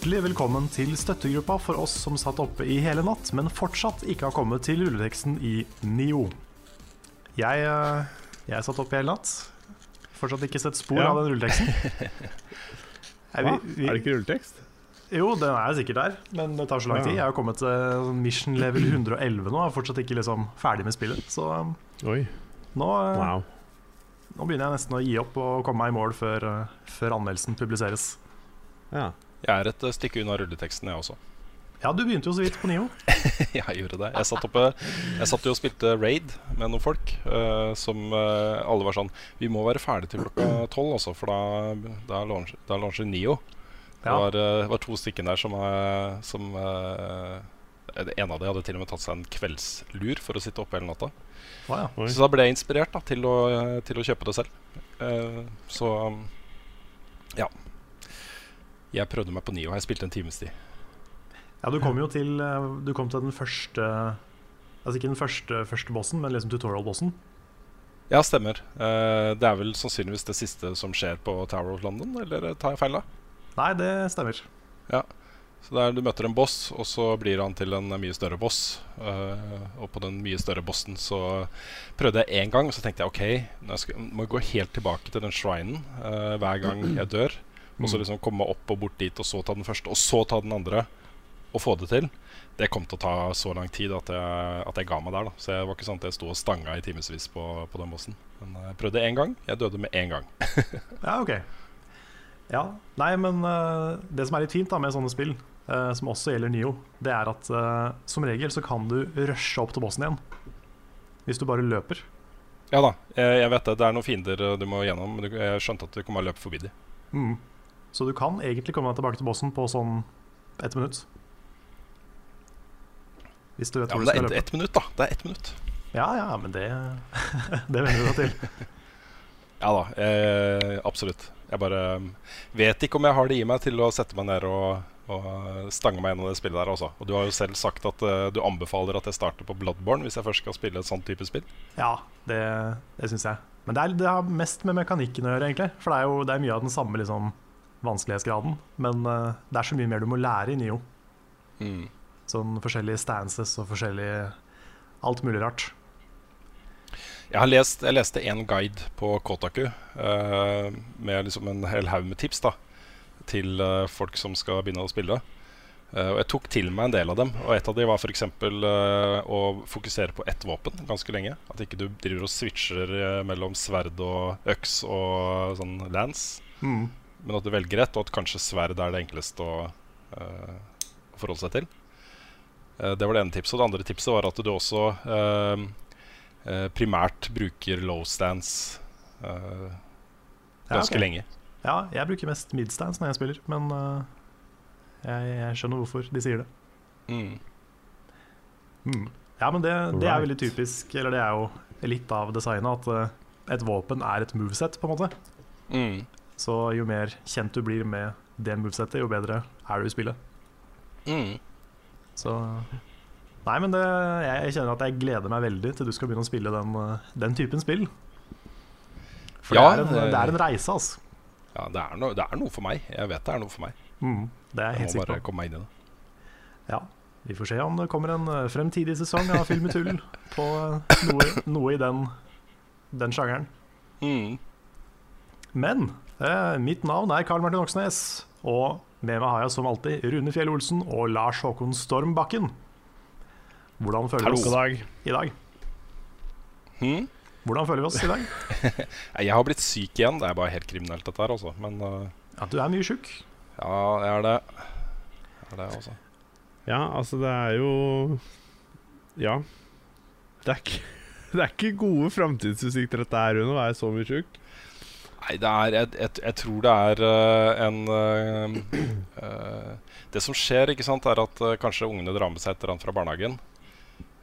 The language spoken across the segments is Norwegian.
Hjertelig velkommen til støttegruppa for oss som satt oppe i hele natt, men fortsatt ikke har kommet til rulleteksten i NIO. Jeg, eh, jeg satt oppe i hele natt. Fortsatt ikke sett spor Ja. av den rulleteksten. Er, vi, vi, Er det ikke rulletekst? jo, den er sikkert der, men det tar så lang tid. Jeg har kommet til sånn mission level 111 nå, og er fortsatt ikke liksom ferdig med spillet. Så um, Oi, nå, eh, wow. nå begynner jeg nesten å gi opp og komme meg i mål før, eh, før anmeldelsen publiseres. Ja. Jeg er et eh, stykke unna rulleteksten, jeg også. Ja, du begynte jo så vidt på NIO. jeg gjorde det. Jeg satt, oppe, jeg satt jo og spilte raid med noen folk uh, som uh, alle var sånn Vi må være ferdig til klokka tolv, altså, for da, da, launcher, da launcher Nio. Det var, uh, var to stykker der som, som En av dem hadde til og med tatt seg en kveldslur for å sitte oppe hele natta. Wow, ja. Så da ble jeg inspirert da, til, å, til å kjøpe det selv. Så um, ja. Jeg prøvde meg på Nio. Jeg spilte en times tid. Ja, du kom jo til eh, Du kom til den første Altså ikke den første, første bossen, men liksom tutorial-bossen. Ja, stemmer. Uh, det er vel sannsynligvis det siste som skjer på Tower of London, eller eh, tar jeg feil da? Nei, det stemmer. Ja, Så der Du møter en boss, og så blir han til en mye større boss. Uh, og på den mye større bossen så prøvde jeg én gang, og så tenkte jeg OK, nå skal, må jeg gå helt tilbake til den shrinen uh, hver gang jeg dør. Og så liksom komme opp og bort dit, og så ta den første, og så ta den andre. Og få det til. Det kom til å ta så lang tid at jeg, at jeg ga meg der. da Så jeg var ikke sånn at jeg sto og stanga i timevis på, på den bossen. Men jeg prøvde én gang. Jeg døde med én gang. Ja, ok. Ja, Nei, men uh, det som er litt fint da med sånne spill, uh, som også gjelder Nio, det er at uh, som regel så kan du rushe opp til bossen igjen. Hvis du bare løper. Ja da, jeg, jeg vet det. Det er noen fiender eh, du må gjennom. Men jeg skjønte at du kan bare løpe forbi dem. Mm. Så du kan egentlig komme deg tilbake til bossen på sånn ett minutt. Hvis du vet Ja, hvor du det skal er ett løpe. ett minutt, da. Det er ett minutt. Ja, ja, men det, det venner du deg til. Ja da, eh, absolutt. Jeg bare um, vet ikke om jeg har det i meg til å sette meg ned og, og stange meg gjennom det spillet der. Også. Og du har jo selv sagt at uh, du anbefaler at jeg starter på Bloodborne hvis jeg først skal spille et sånt type spill. Ja, det, det syns jeg. Men det, er, det har mest med mekanikken å gjøre, egentlig. For det er jo det er mye av den samme liksom, vanskelighetsgraden. Men uh, det er så mye mer du må lære i Nio. Mm. Sånn forskjellige stances og forskjellig Alt mulig rart. Jeg, har lest, jeg leste en guide på Kotaku uh, med liksom en hel haug med tips da, til uh, folk som skal begynne å spille. Og Jeg tok til meg en del av dem. Og Et av dem var f.eks. Uh, å fokusere på ett våpen ganske lenge. At ikke du driver og switcher mellom sverd og øks og sånn lance. Mm. Men at du velger rett, og at kanskje sverd er det enkleste å, uh, å forholde seg til. Uh, det var det ene tipset. Og det andre tipset var at du også uh, primært bruker low stance ganske Ja, ganske lenge. Ja, jeg bruker mest mid stands når jeg spiller, men jeg, jeg skjønner hvorfor de sier det. Mm. Mm. Ja, men det, det er Right. veldig typisk, eller det er jo litt av designet, at et våpen er et moveset, på en måte. Mm. Så jo mer kjent du blir med det movesettet, jo bedre er du i spillet. Mm. Så Nei, men det, jeg, jeg kjenner at jeg gleder meg veldig til du skal begynne å spille den, den typen spill. For Ja, det, er en, det- er en reise, altså. Ja, det er, no, det er noe for meg. Jeg vet det er noe for meg. Mm, det er jeg Jeg helt må sikker bare komme meg inn i det. Ja, vi får se om det kommer en eh, fremtidig sesong av Film i tull på eh, noe, noe i den, den sjangeren. Mm. Men mitt navn er Karl Martin Oksnes, og med meg har jeg som alltid Rune Fjell Olsen og Lars Håkon Stormbakken. Hvordan føler vi oss dag. i dag? Hmm? Hvordan føler vi oss i dag? Jeg har blitt syk igjen. Det er bare helt kriminelt, dette her, altså. Men uh, Ja, du er mye sjuk. ja, jeg er det. Jeg er det, også. Ja, altså, det er jo Ja. Det er ikke, det er ikke gode framtidsutsikter dette her, Rune, å være så mye sjuk. Nei, det er Jeg, jeg, jeg tror det er uh, en uh, uh, Det som skjer, ikke sant, er at kanskje ungene drar med seg et eller annet fra barnehagen.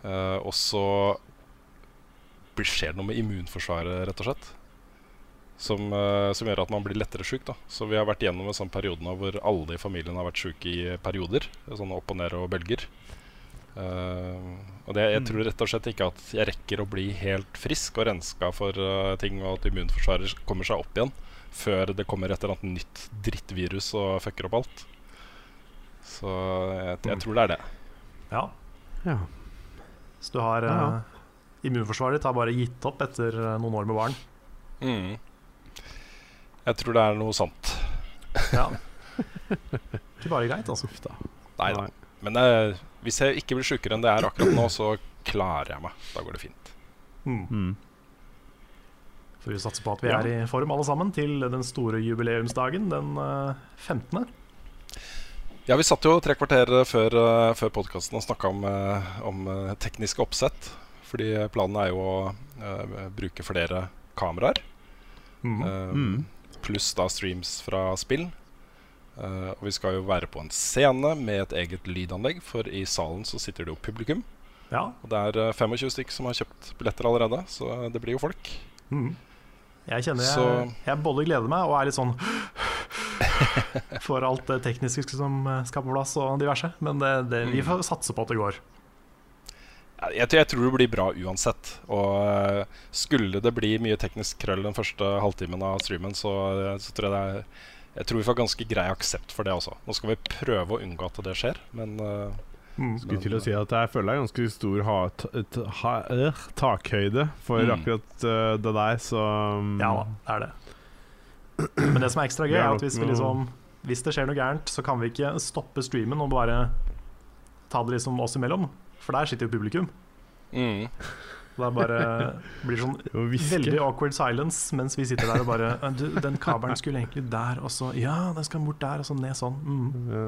og så skjer det noe med immunforsvaret, rett og slett. Som, som gjør at man blir lettere sjuk. Så vi har vært gjennom en sånn periode nå hvor alle i familien har vært sjuke i perioder. Sånn opp og ned og bølger. Eh, og det, jeg tror rett og slett ikke at jeg rekker å bli helt frisk og renska for eh, ting, og at immunforsvaret kommer seg opp igjen før det kommer et eller annet nytt drittvirus og fucker opp alt. Så jeg, jeg tror det er det. Ja. Ja. Så du har Ja, ja. eh, Immunforsvaret ditt har bare gitt opp etter noen år med barn. Mm. Jeg tror det er noe sant. Ja. Ikke bare greit, altså. Nei da. Men eh, hvis jeg ikke blir sjukere enn det er akkurat nå, så klarer jeg meg. Da går det fint. Mm. Så vi satser på at vi Ja. er i form alle sammen til den store jubileumsdagen den eh, 15. Ja, vi satt jo tre kvarter før, uh, før podkasten og snakka om, eh, om eh, tekniske oppsett. Fordi planen er jo å uh, bruke flere kameraer. Mm. Uh, Mm. Pluss da streams fra spill. Eh, og vi skal jo være på en scene med et eget lydanlegg, for i salen så sitter det jo publikum. Ja. Og det er eh, 25 stykker som har kjøpt billetter allerede, så det blir jo folk. Mm. Jeg kjenner jeg, Så- jeg både gleder meg og er litt sånn for alt det tekniske som eh, skal på plass og diverse. Men det, det, vi Mm. får satse på at det går. Jeg, jeg tror det blir bra uansett. Og eh, skulle det bli mye teknisk krøll den første halvtimen av streamen, så, eh, så tror jeg det er Jeg tror vi får ganske grei aksept for det også. Nå skal vi prøve å unngå at det skjer, men uh, Mm. Skulle til å si at jeg føler det er ganske stor ha, t, t, ha, uh, takhøyde for Mm. akkurat uh, det der, så um, Ja da, det er det. Men det som er ekstra gøy, er er at hvis, vi liksom, hvis det skjer noe gærent, så kan vi ikke stoppe streamen og bare ta det liksom oss imellom. For der sitter jo publikum. mm. Det er bare blir sånn veldig awkward silence mens vi sitter der og bare «Eh, du, Den kabelen skulle egentlig der, og så Ja, den skal bort der, og så ned sånn. Mm. Ja.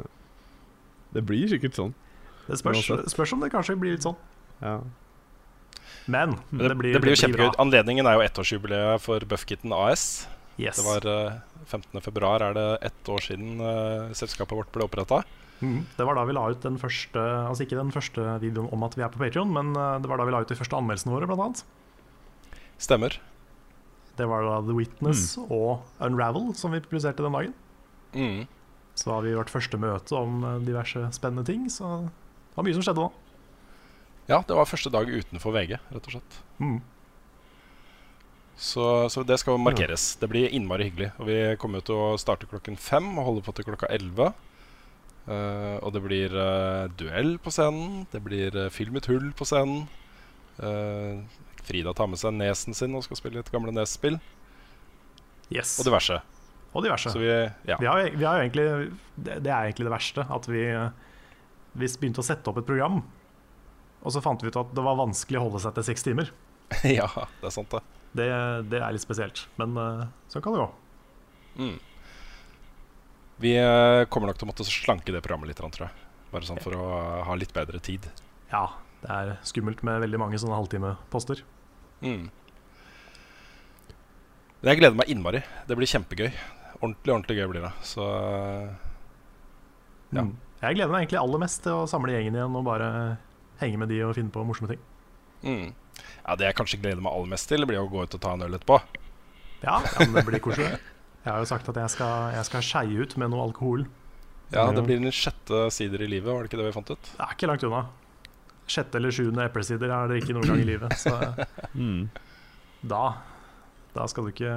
Det blir sikkert sånn. Det spørs, spørs om det kanskje blir litt sånn. Ja. Men, det, det, det blir jo kjempegøy. Anledningen er jo ettårsjubileet for Buffkitten AS. Yes. Det var eh, 15. februar er det ett år siden uh, selskapet vårt ble oppretta. Mm. Det var da vi la ut den første Altså ikke den første videoen om at vi er på Patreon men eh, det var da vi la ut de første anmeldelsene våre, blant annet. Stemmer. Det var da The Witness Mm. og Unravel som vi publiserte den dagen. Mm. Så har vi vårt første møte om eh, diverse spennende ting, så det var mye som skjedde da. Ja, det var første dag utenfor VG, rett og slett. Mm. Så, så det skal markeres. Det blir innmari hyggelig. Og vi kommer jo til å starte klokken fem og holde på til klokka elleve. Eh, og det blir eh, duell på scenen. Det blir uh, filmet hull på scenen. Eh, Frida tar med seg nesen sin og skal spille et gamle Nes-spill. Yes. Og diverse. Og diverse. Så vi, ja. Vi har, vi har egentlig det, det er egentlig det verste. At vi, vi begynte å sette opp et program, og så fant vi ut at det var vanskelig å holde seg til seks timer. ja, det er sant, det. Det, det er litt spesielt. Men eh, sånn kan det gå. Mm. Vi eh, kommer nok til å måtte slanke det programmet litt, tror jeg. Bare sånn for å ha litt bedre tid. Ja, det er skummelt med veldig mange sånne halvtimeposter. Mm. Men jeg gleder meg innmari. Det blir kjempegøy. Ordentlig, ordentlig gøy blir det. Så Ja. Mm. Jeg gleder meg egentlig aller mest til å samle gjengen igjen og bare henge med de og finne på morsomme ting. mm. Ja, Det jeg kanskje gleder meg aller mest til, blir å gå ut og ta en øl etterpå. Ja, ja men det blir koselig. Jeg har jo sagt at jeg skal, jeg skal skeie ut med noe alkohol. Ja. Det blir den sjette sider i livet, var det ikke det vi fant ut? Det er ikke langt unna. Sjette eller sjuende eplesider er det ikke noen gang i livet. Så Mm. da Da skal du ikke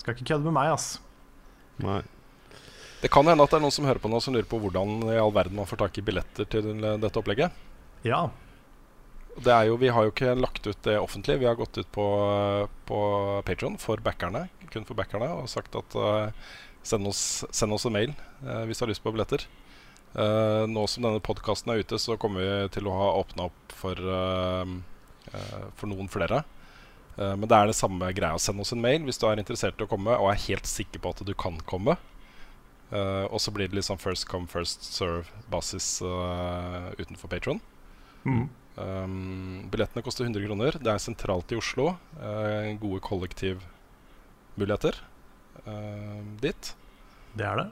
Skal ikke kødde med meg, ass. Nei. Det kan hende at det er noen som hører på nå som lurer på hvordan i all verden man får tak i billetter til dette opplegget. Ja. Det er jo, vi har jo ikke lagt ut det offentlig. Vi har gått ut på, på Patron for backerne, kun for backerne, og sagt at uh, send, oss, send oss en mail uh, hvis du har lyst på billetter. Uh, nå som denne podkasten er ute, så kommer vi til å ha åpna opp for, for noen flere. Men det er det samme greia. Send oss en mail hvis du er interessert i å komme og er helt sikker på at du kan komme. Og så blir det litt sånn first come, first serve-basis utenfor Patron. Mm. Um, billettene koster 100 kroner. Det er sentralt i Oslo. Uh, gode kollektivmuligheter uh, dit. Det er det.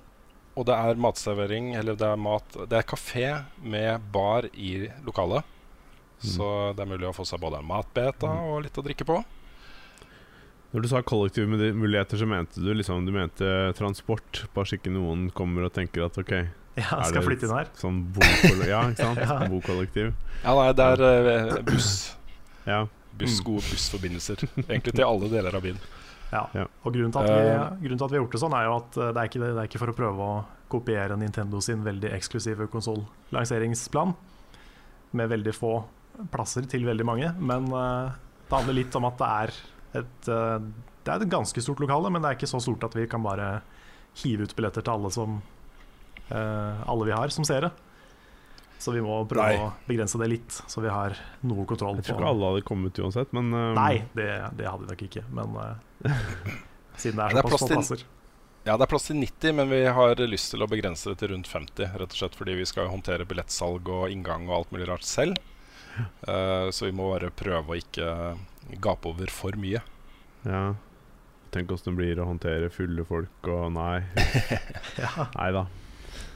Og det er matservering, eller det er mat Det er kafé med bar i lokalet. Så det er mulig å få seg både en matbeta Mm. og litt å drikke på. Når du sa kollektivmuligheter, så mente du liksom Du mente transport. Bare så ikke noen kommer og tenker at OK, Er skal det flytte inn her. sånn bokollektiv Ja, ikke sant? Ja. Bokollektiv. Ja, nei, det er uh, buss. Ja. buss. Gode bussforbindelser. Egentlig til alle deler av byen. Ja. Ja. Og grunnen til, at vi, Eh. grunnen til at vi har gjort det sånn, er jo at eh, det er ikke, det er ikke for å prøve å kopiere Nintendo sin veldig eksklusive konsollanseringsplan, med veldig få plasser til veldig mange, men uh, det handler litt om at det er et uh, Det er et ganske stort lokale, men det er ikke så stort at vi kan bare hive ut billetter til alle som eh, alle vi har som seere. Så vi må prøve Nei. å begrense det litt, så vi har noe kontroll Jeg tror på ikke alle hadde kommet uansett, men uh... Nei, det, det hadde vi nok ikke, men uh, siden det er såpass plass få plasser. Ja, det er plass til 90, men vi har lyst til å begrense det til rundt 50. Rett og slett fordi vi skal håndtere billettsalg og inngang og alt mulig rart selv. Uh, så vi må bare prøve å ikke gape over for mye. ja. Tenk åssen det blir å håndtere fulle folk og Nei. Ja. Nei da.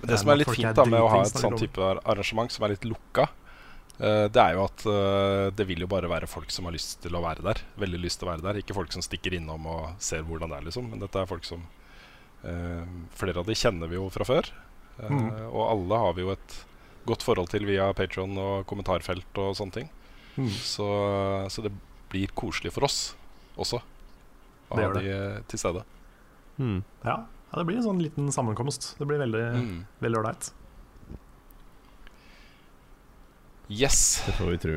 Men det som er litt fint da med å ha et sånn type arrangement som er litt lukka, uh, det er jo at uh, det vil jo bare være folk som har lyst til å være der. Veldig lyst til å være der. Ikke folk som stikker innom og ser hvordan det er, liksom. Men dette er folk som uh, Flere av de kjenner vi jo fra før. Mm. Og alle har vi jo et godt forhold til via Patron og kommentarfelt og sånne ting. Mm. Så, så det blir koselig for oss også å ha de til stede. Mm. Ja. Ja, det blir en sånn liten sammenkomst. Det blir veldig Mm. veldig ålreit. Yes. Det får vi tro.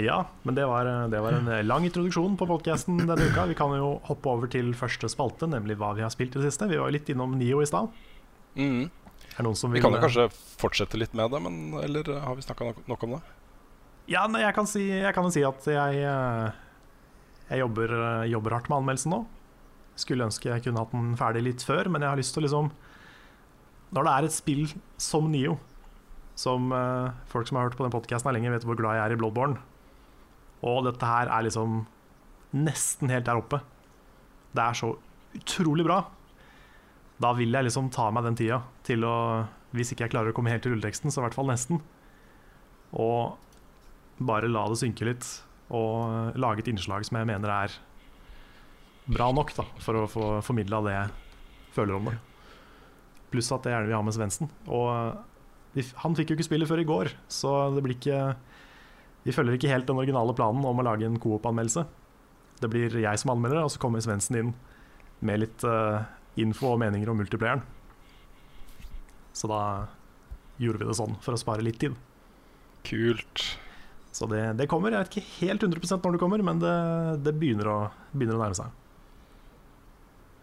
Ja, men det var, det var en lang introduksjon på podcasten denne uka. Vi kan jo hoppe over til første spalte, nemlig hva vi har spilt i det siste. Vi var jo litt innom Nio i stad. Mm. Vi kan jo kanskje fortsette litt med det, men eller eh, har vi snakka nok, nok om det? Ja, nei, jeg kan, si, jeg kan jo si at jeg, eh, jeg jobber, eh, jobber hardt med anmeldelsen nå. Skulle ønske jeg kunne hatt den ferdig litt før, men jeg har lyst til å liksom Når det er et spill som Nio, som uh, folk som har hørt på den podkasten lenge, vet hvor glad jeg er i Bloodborne, og dette her er liksom nesten helt der oppe Det er så utrolig bra. Da vil jeg liksom ta meg den tida til å Hvis ikke jeg klarer å komme helt til rulleteksten, så i hvert fall nesten. Og bare la det synke litt, og lage et innslag som jeg mener er bra nok da, for å få formidla det jeg føler om det. Pluss at jeg gjerne vil ha med Svendsen. Og de, han fikk jo ikke spillet før i går, så det blir ikke Vi følger ikke helt den originale planen om å lage en coop-anmeldelse. Det blir jeg som anmelder, og så kommer Svendsen inn med litt uh, info og meninger om multiplayeren. Så da gjorde vi det sånn, for å spare litt tid. Kult. Så det, det kommer. Jeg vet ikke helt 100% når det kommer, men det, det begynner, å, begynner å nærme seg.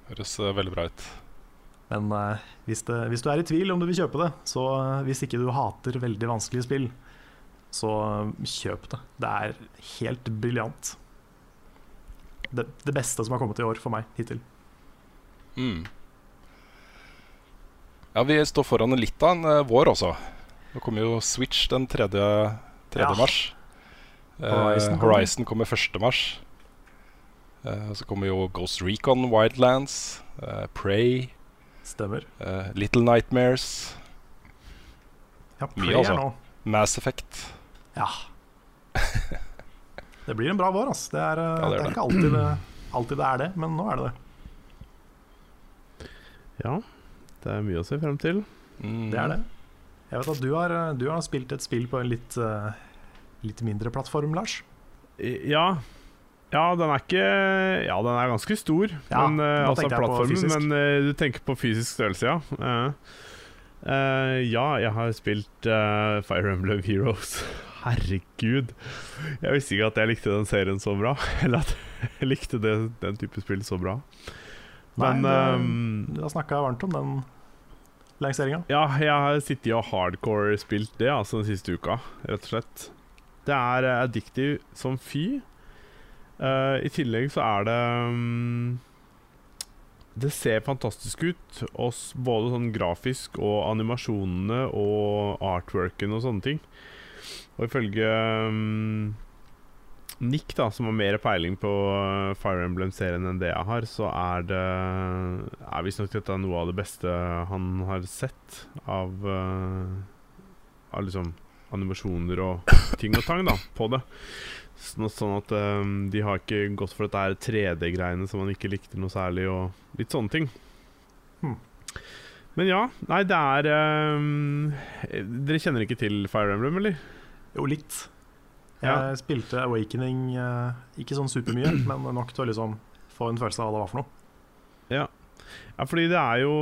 Høres eh, veldig bra ut. Men eh, hvis, det, hvis du er i tvil om du vil kjøpe det, så eh, hvis ikke du hater veldig vanskelige spill, så eh, kjøp det. Det er helt briljant. Det, det beste som har kommet i år for meg hittil. Mm. Ja, vi står foran litt av en vår også. Nå kommer jo Switch den 3. 3. Ja. mars. Eh, Horizon kommer. Horizon kommer 1. mars. Eh, så kommer jo Ghost Recon Wildlands, eh, Prey, Stemmer. eh, Little Nightmares, Ja, Mye, Prey er altså. nå. Mass Effect. Ja. Det blir en bra vår, altså. Det er, Ja, det det er det. ikke alltid det, alltid det er det, men nå er det det. Ja, det er mye å se frem til. Mm. Det er det. Jeg vet at du har, du har spilt et spill på en litt, litt mindre plattform, Lars. I- Ja. Ja, den er ikke Ja, den er ganske stor, Ja, men, uh, altså plattformen. Men uh, du tenker på fysisk størrelse, ja. Uh, ja, jeg har spilt Fire Emblem Heroes. Herregud. Jeg visste ikke at jeg likte den serien så bra. Eller at jeg likte det, den type spill så bra. Men Nei, det- ehm, Du har snakka varmt om den lanseringa. Ja, jeg har sittet og hardcore spilt det altså den siste uka, rett og slett. Det er addictive som fy. Eh, I tillegg så er det um, Det ser fantastisk ut, oss, både sånn grafisk og animasjonene og artworken og sånne ting. Og ifølge um, Nick, da, som har mer peiling på eh, Fire Emblem-serien enn det jeg har, så er det er visstnok dette er noe av det beste han har sett av uh, Av liksom animasjoner og ting og tang da, på det. Sånn, sånn at um, de har ikke gått for dette her 3D-greiene som man ikke likte noe særlig, og litt sånne ting. Hmm. Men ja, nei, det er um, Dere kjenner ikke til Fire Emblem, eller? Jo, litt. Jeg Ja. spilte Awakening uh, ikke sånn supermye, men nok til å liksom få en følelse av hva det var for noe. Ja, fordi det er jo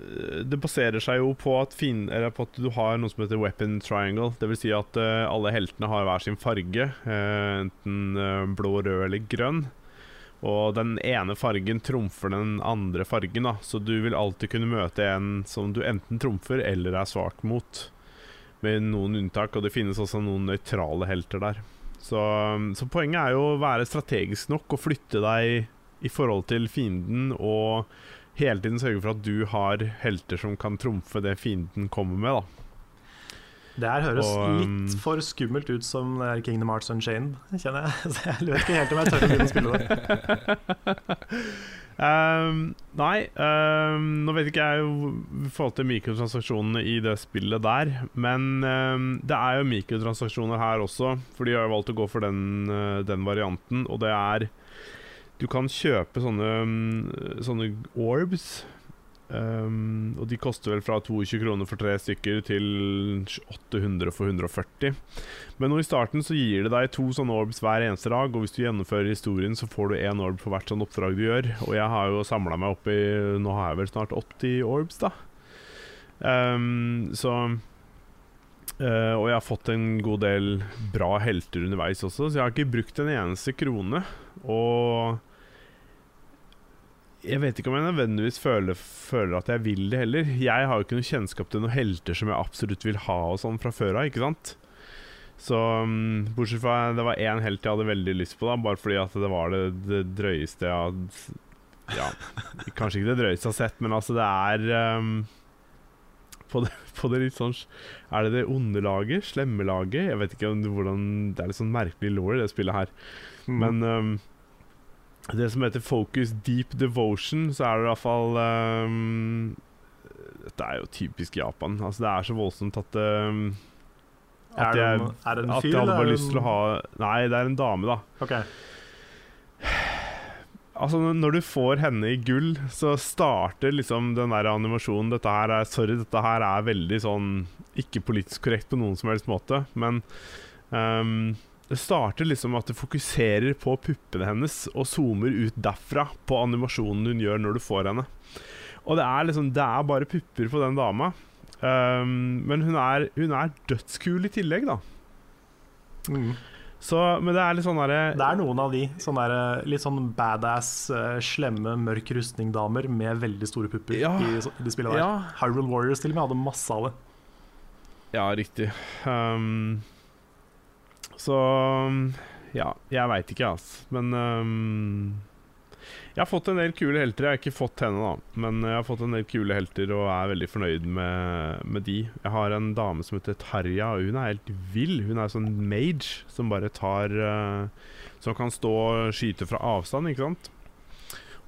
eh, Det baserer seg jo på at, fin, på at du har noe som heter weapon triangle. Dvs. Si at uh, alle heltene har hver sin farge. Uh, enten uh, blå, rød eller grønn. Og den ene fargen trumfer den andre fargen, da. Så du vil alltid kunne møte en som du enten trumfer eller er svak mot. Med noen unntak, og det finnes også noen nøytrale helter der. Så, så poenget er jo å være strategisk nok og flytte deg i forhold til fienden og hele tiden sørge for at du har helter som kan trumfe det fienden kommer med. da det her høres og, litt um, for skummelt ut som Kingdom Hearts Unchained, kjenner jeg. Så jeg vet ikke helt om jeg tør å begynne å spille det. um, nei, um, nå vet ikke jeg i forhold til mikrotransaksjonene i det spillet der, men um, det er jo mikrotransaksjoner her også, for de har jo valgt å gå for den, uh, den varianten, og det er du kan kjøpe sånne, mm, sånne orbs. Um, og de koster vel fra 22 kroner for tre stykker til 800 for 140. Men nå i starten så gir det deg to sånne orbs hver eneste dag, og hvis du gjennomfører historien, så får du én orb for hvert sånn oppdrag du gjør. Og jeg har jo samla meg opp i Nå har jeg vel snart 80 orbs, da. Um, så uh, Og jeg har fått en god del bra helter underveis også, så jeg har ikke brukt en eneste krone. Og jeg vet ikke om jeg nødvendigvis føler, føler, at jeg vil det heller. Jeg har jo ikke noe kjennskap til noen helter som jeg absolutt vil ha og sånn fra før av, ikke sant? Så um, bortsett fra det var én helt jeg hadde veldig lyst på, da bare fordi at det var det, det drøyeste jeg hadde Ja, kanskje ikke det drøyeste jeg har sett, men altså, det er um, på, det, på det, litt sånn Er det det onde laget? Slemme laget? Jeg vet ikke hvordan Det er litt sånn merkelig law i det spillet her. Mm. Men um, det som heter Focus Deep Devotion, så er det i hvert fall um, Dette er jo typisk Japan. Altså Det er så voldsomt at um, at jeg, er det en fyr, at jeg hadde bare lyst til å ha Nei, det er en dame, da. Okay. Altså Når du får henne i gull, så starter liksom den der animasjonen Dette her er Sorry, dette her er veldig sånn ikke politisk korrekt på noen som helst måte, men um, det starter liksom at du fokuserer på puppene hennes og zoomer ut derfra på animasjonen hun gjør når du får henne. Og det er liksom Det er bare pupper på den dama. Um, men hun er, hun er dødskul i tillegg, da. Mm. Så, men det er litt sånn derre Det er noen av de sånne der, litt sånn badass, uh, slemme, mørk rustning-damer med veldig store pupper ja, i, i spillet spillene der. Ja. Hyrule Warriors til og med hadde masse av det. Ja, riktig. Um, så ja, jeg veit ikke, altså. Men um, jeg har fått en del kule helter. Jeg har ikke fått henne, da. Men jeg har fått en del kule helter og er veldig fornøyd med, med de. Jeg har en dame som heter Tarja, og hun er helt vill. Hun er sånn mage som bare tar uh, Som kan stå og skyte fra avstand, ikke sant?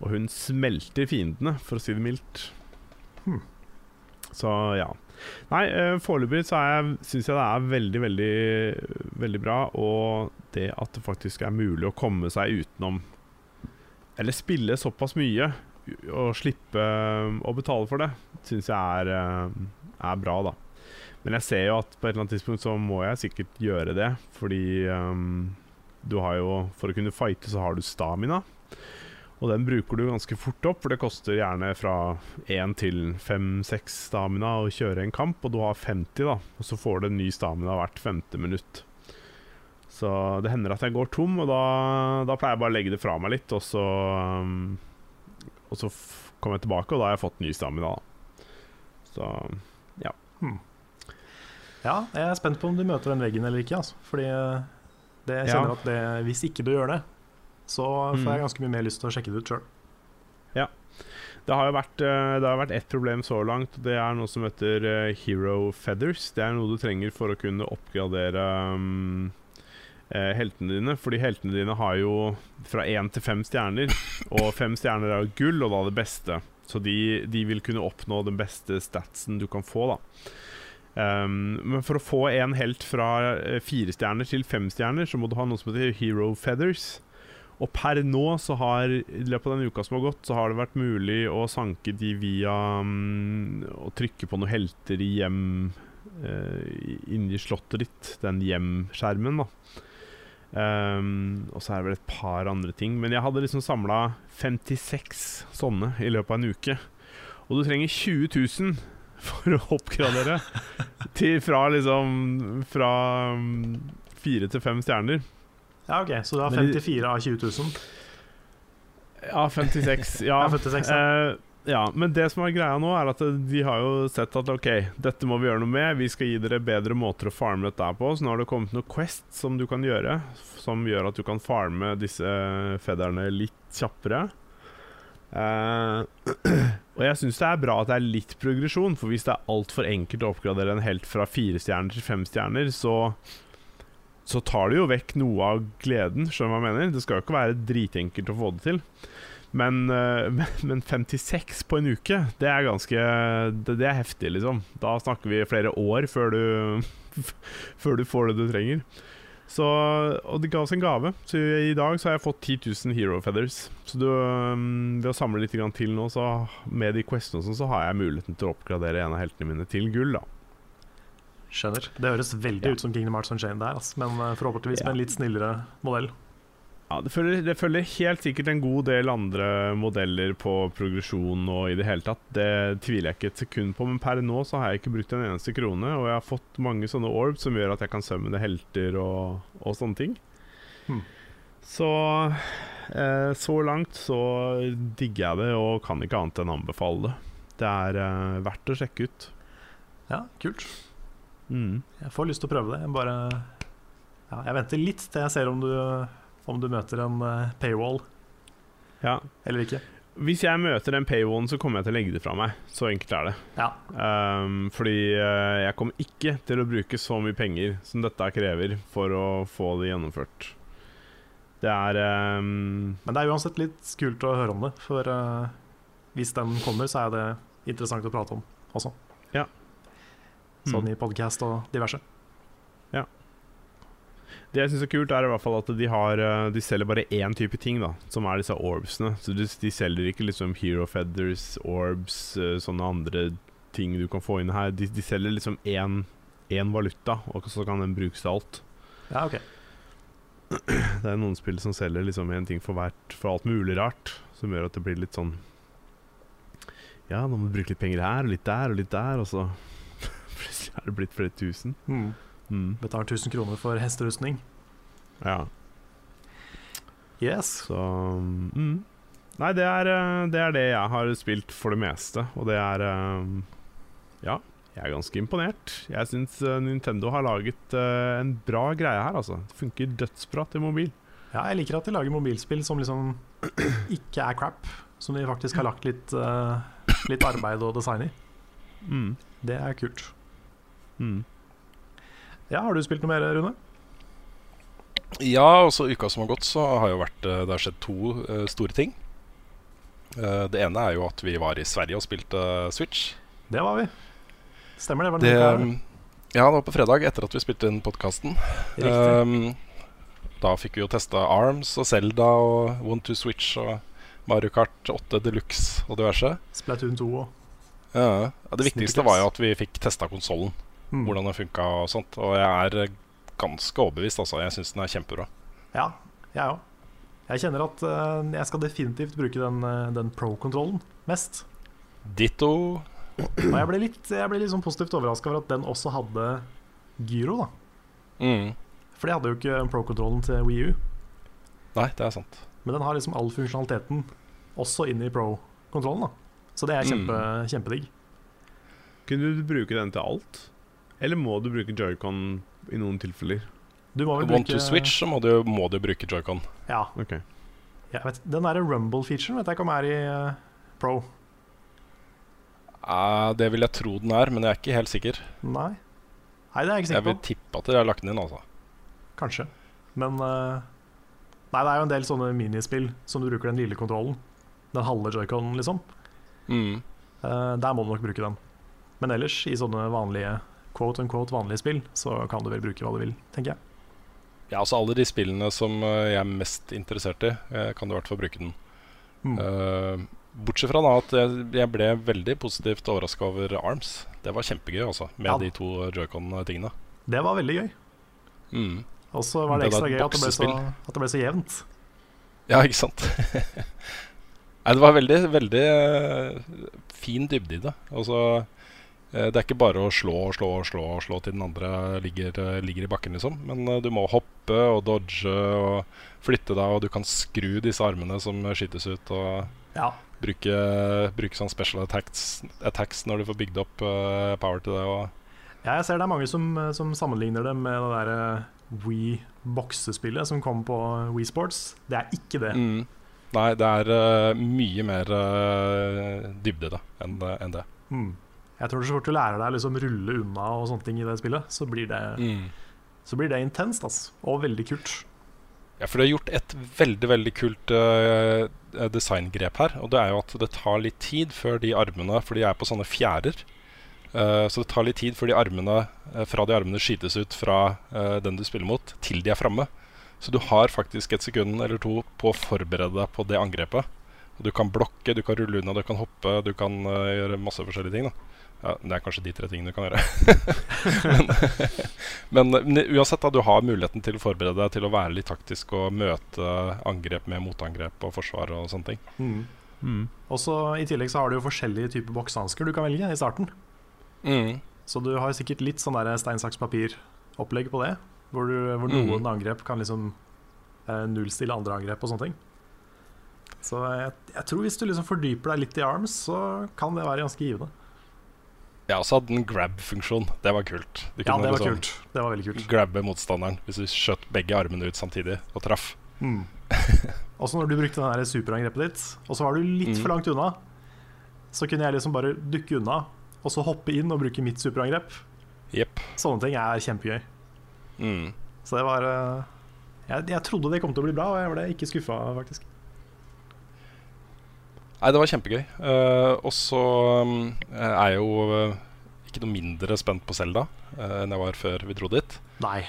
Og hun smelter fiendene, for å si det mildt. Hmm. Så ja. Nei, uh, foreløpig så syns jeg det er veldig, veldig, veldig bra. Og det at det faktisk er mulig å komme seg utenom Eller spille såpass mye og slippe eh, å betale for det, syns jeg er, uh, er, bra, da. Men jeg ser jo at på et eller annet tidspunkt så må jeg sikkert gjøre det, fordi um, du har jo For å kunne fighte så har du stamina. Og den bruker du ganske fort opp, for det koster gjerne fra 1 til 5-6 stamina å kjøre en kamp, og du har 50, da. Og så får du en ny stamina hvert femte minutt. Så det hender at jeg går tom, og da, da pleier jeg bare å legge det fra meg litt, og så um, Og så kommer jeg tilbake, og da har jeg fått ny stamina, da. Så ja. Hmm. Ja, jeg er spent på om du møter den veggen eller ikke, altså. Fordi eh, det, jeg kjenner ja. at det, hvis ikke du gjør det, så får jeg mm. ganske mye mer lyst til å sjekke det ut sjøl. Ja. Det har jo vært, eh, det har vært ett problem så langt. Det er noe som heter eh, Hero Feathers. Det er noe du trenger for å kunne oppgradere um, heltene dine. Fordi heltene dine har jo fra én til fem stjerner. Og fem stjerner er jo gull, og da det beste. Så de, de vil kunne oppnå den beste statsen du kan få, da. Um, men for å få en helt fra fire stjerner til fem stjerner, så må du ha noe som heter Hero Feathers. Og per nå, så har i løpet av den uka som har gått, så har det vært mulig å sanke de via um, å trykke på noen helter i hjem uh, inni slottet ditt. Den hjem-skjermen, da. Um, og så er det vel et par andre ting. Men jeg hadde liksom samla 56 sånne i løpet av en uke. Og du trenger 20 000 for å oppgradere til fra liksom Fra um, fire til fem stjerner. Ja, ok, Så du har 54 av 20 000? Ja, 56. Ja, Ja, 56, ja. Eh, ja, men det som er greia nå, er at de har jo sett at ok, dette må vi gjøre noe med. Vi skal gi dere bedre måter å farme dette på. Så nå har det kommet noen quests som du kan gjøre, som gjør at du kan farme disse fedderne litt kjappere. Uh, og jeg syns det er bra at det er litt progresjon, for hvis det er altfor enkelt å oppgradere en helt fra fire stjerner til fem stjerner, så så tar det jo vekk noe av gleden. Skjønner du hva jeg mener? Det skal jo ikke være dritenkelt å få det til. Men, eh, men, men 56 på en uke, det er ganske det, det er heftig, liksom. Da snakker vi flere år før du, før du får det du trenger. Så, og det ga oss en gave. Så i dag så har jeg fått 10 000 hero feathers. Så du, um, ved å samle litt grann til nå, så med de questene og sånn, så har jeg muligheten til å oppgradere en av heltene mine til gull, da. Skjønner. Det høres veldig Ja. ut som Kingdom Hearts Unchained der, altså. men eh, forhåpentligvis Ja. med en litt snillere modell. Ja, det følger, det følger helt sikkert en god del andre modeller på progresjon og i det hele tatt. Det tviler jeg ikke et sekund på, men per nå så har jeg ikke brukt en eneste krone. Og jeg har fått mange sånne orbs som gjør at jeg kan summone helter og, og sånne ting. Hmm. Så eh, så langt så digger jeg det og kan ikke annet enn anbefale det. Det er eh, verdt å sjekke ut. Ja, kult. Mm. Jeg får lyst til å prøve det. Jeg bare ja, Jeg venter litt til jeg ser om du, om du møter en eh, paywall Ja. eller ikke. Hvis jeg møter den paywallen, så kommer jeg til å legge det fra meg. Så enkelt er det. Ja, Um, fordi eh, jeg kommer ikke til å bruke så mye penger som dette krever for å få det gjennomført. Det er um, Men det er uansett litt kult å høre om det, for uh, hvis den kommer, så er det interessant å prate om også. Ja. Sånn mm. i podkast og diverse. Det jeg syns er kult, er i hvert fall at de har eh, De selger bare én type ting, da som er disse orbsene. Så de, de selger ikke liksom hero feathers, orbs, eh, sånne andre ting du kan få inn her. De, de selger liksom én, én valuta, og så kan den brukes til alt. Ja, ok. Det er noen spill som selger liksom en ting for hvert For alt mulig rart, som gjør at det blir litt sånn Ja, nå må du bruke litt penger her og litt der og litt der, og så plutselig er det blitt flere tusen. Mm. Mm. Betaler 1000 kroner for hesterustning. Ja, Yes. så mm. Nei, det er, eh, det er det jeg har spilt for det meste, og det er eh, Ja, jeg er ganske imponert. Jeg syns Nintendo har laget eh, en bra greie her, altså. Det funker dødsbra til mobil. Ja, jeg liker at de lager mobilspill som liksom ikke er crap. Som de faktisk har lagt litt, eh, litt arbeid og design i. Mm. Det er kult. Mm. Ja, Har du spilt noe mer, Rune? Ja, også uka som har gått, så har jo vært eh, Det har skjedd to uh, store ting. Uh, det ene er jo at vi var i Sverige og spilte Switch. Det var vi. Stemmer det? Var Det, den ja, det var på fredag etter at vi spilte inn podkasten. Riktig. da fikk vi jo testa Arms og Zelda og One to Switch og Mario Kart 8 Deluxe og diverse. Splatoon 2 òg. Ja, ja, det viktigste var jo at vi fikk testa konsollen, mm. hvordan den funka og sånt. Og jeg er eh, ganske overbevist, altså. Jeg syns den er kjempebra. Ja, jeg òg. Jeg kjenner at uh, jeg skal definitivt bruke den, eh, den pro-kontrollen mest. Ditto. Og jeg ble litt, jeg ble litt sånn positivt overraska over at den også hadde gyro. da Mm. For det hadde jo ikke pro-kontrollen til Wii U. Nei, det er sant. Men den har liksom all funksjonaliteten også inn i pro-kontrollen. da Så det er kjempe, kjempedigg. Kunne du bruke den til alt? Eller må du bruke joycon i noen tilfeller? Du må vel bruke to Switch så må du, må du bruke joycon. Ja, Ok ja vet, Den derre rumble-featuren vet jeg ikke om er i uh, pro. Uh, det vil jeg tro den er, men jeg er ikke helt sikker. Nei. Nei, det er jeg ikke sikker Jeg vil tippe at de har lagt den inn, altså. Kanskje. Men uh, Nei, det er jo en del sånne minispill som du bruker den lille kontrollen. Den halve joyconen, liksom. Mm. Eh, der må du nok bruke den. Men ellers, i sånne vanlige quote unquote vanlige spill, så kan du vel bruke hva du vil, tenker jeg. Ja, altså alle de spillene som eh, jeg er mest interessert i, eh, kan du i hvert fall bruke den. Mm. Uh, bortsett fra da at jeg, jeg ble veldig positivt overraska over Arms. Det var kjempegøy, altså, med Ja. de to joycon-tingene. Det var veldig gøy. Mm. Og så var det Det ekstra gøy at det, så, at det ble så jevnt. Ja, ikke sant? Nei, det var veldig, veldig fin dybde i det. Altså, det er ikke bare å slå og slå og slå slå til den andre ligger, eh, ligger i bakken, liksom. Men eh, du må hoppe og dodge og flytte deg, og du kan skru disse armene som skytes ut, og Ja. bruke, bruke sånn special attacks, attacks når du får bygd opp uh, power til det. Og, Ja, jeg ser det er mange som, som sammenligner det med det der eh, Wii boksespillet som kom på Wii Sports. Det er ikke det. mm. Nei, det er uh, mye mer uh, dybde da enn en det. Mm. Jeg tror så fort du lærer deg liksom rulle unna og sånne ting i det spillet, så blir det, Mm. så blir det intenst, altså. Og veldig kult. Ja, for det har gjort et veldig veldig kult uh, designgrep her. Og det er jo at det tar litt tid før de armene For de er på sånne fjærer. Uh, så det tar litt tid før de armene uh, fra de armene skytes ut fra den du spiller mot, til de er framme. Så du har faktisk et sekund eller to på å forberede deg på det angrepet. Og du kan blokke, du kan rulle unna, du kan hoppe, du kan gjøre masse forskjellige ting. da ja, Det er kanskje de tre tingene du kan gjøre. men, men, uansett, da, du har muligheten til å forberede deg til å være litt taktisk og møte angrep med motangrep og forsvar og sånne ting. Mm. Mm. Også, I tillegg så har du jo forskjellige typer boksehansker du kan velge i starten. Mm. Så du har sikkert litt sånn stein, saks, papir-opplegg på det. Hvor, du, hvor Mhm. noen angrep kan liksom eh, nullstille andre angrep og sånne ting. Så jeg, jeg tror hvis du liksom fordyper deg litt i arms, så kan det være ganske givende. Ja, og så hadde den grab-funksjon. Det var kult. Du Ja, det var liksom kult. Det var veldig kult. grabbe motstanderen hvis du skjøt begge armene ut samtidig og traff. Mm. Også når du brukte det superangrepet ditt, og så var du litt Mm. for langt unna, så kunne jeg liksom bare dukke unna, og så hoppe inn og bruke mitt superangrep. Yep. Sånne ting er kjempegøy. Mm. Så det var eh, jeg, jeg trodde det kom til å bli bra, og jeg ble ikke skuffa, faktisk. Nei, det var kjempegøy. Uh, og så um, er jeg jo eh, ikke noe mindre spent på Selda uh, enn jeg var før vi dro dit. Nei.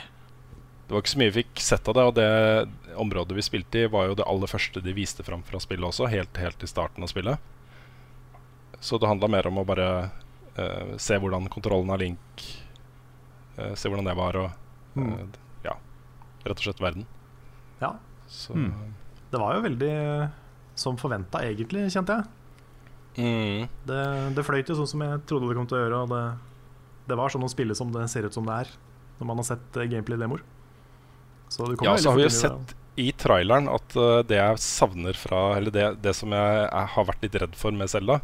Det var ikke så mye vi fikk sett av det, og det området vi spilte i, var jo det aller første de viste fram fra spillet også, helt, helt i starten av spillet. Så det handla mer om å bare uh, se hvordan kontrollen av Link uh, Se hvordan det var, og Mm. eh, ja, rett og slett verden. Ja. Så Mm. Det var jo veldig som forventa, egentlig, kjente jeg. mm. Det, det fløyt jo sånn som jeg trodde det kom til å gjøre, og det, det var sånn å spille som det ser ut som det er, når man har sett eh, gameplay-demoer. Så Ja, så har vi jo sett i traileren at uh, det jeg savner fra Eller det, det som jeg, jeg har vært litt redd for med Selda,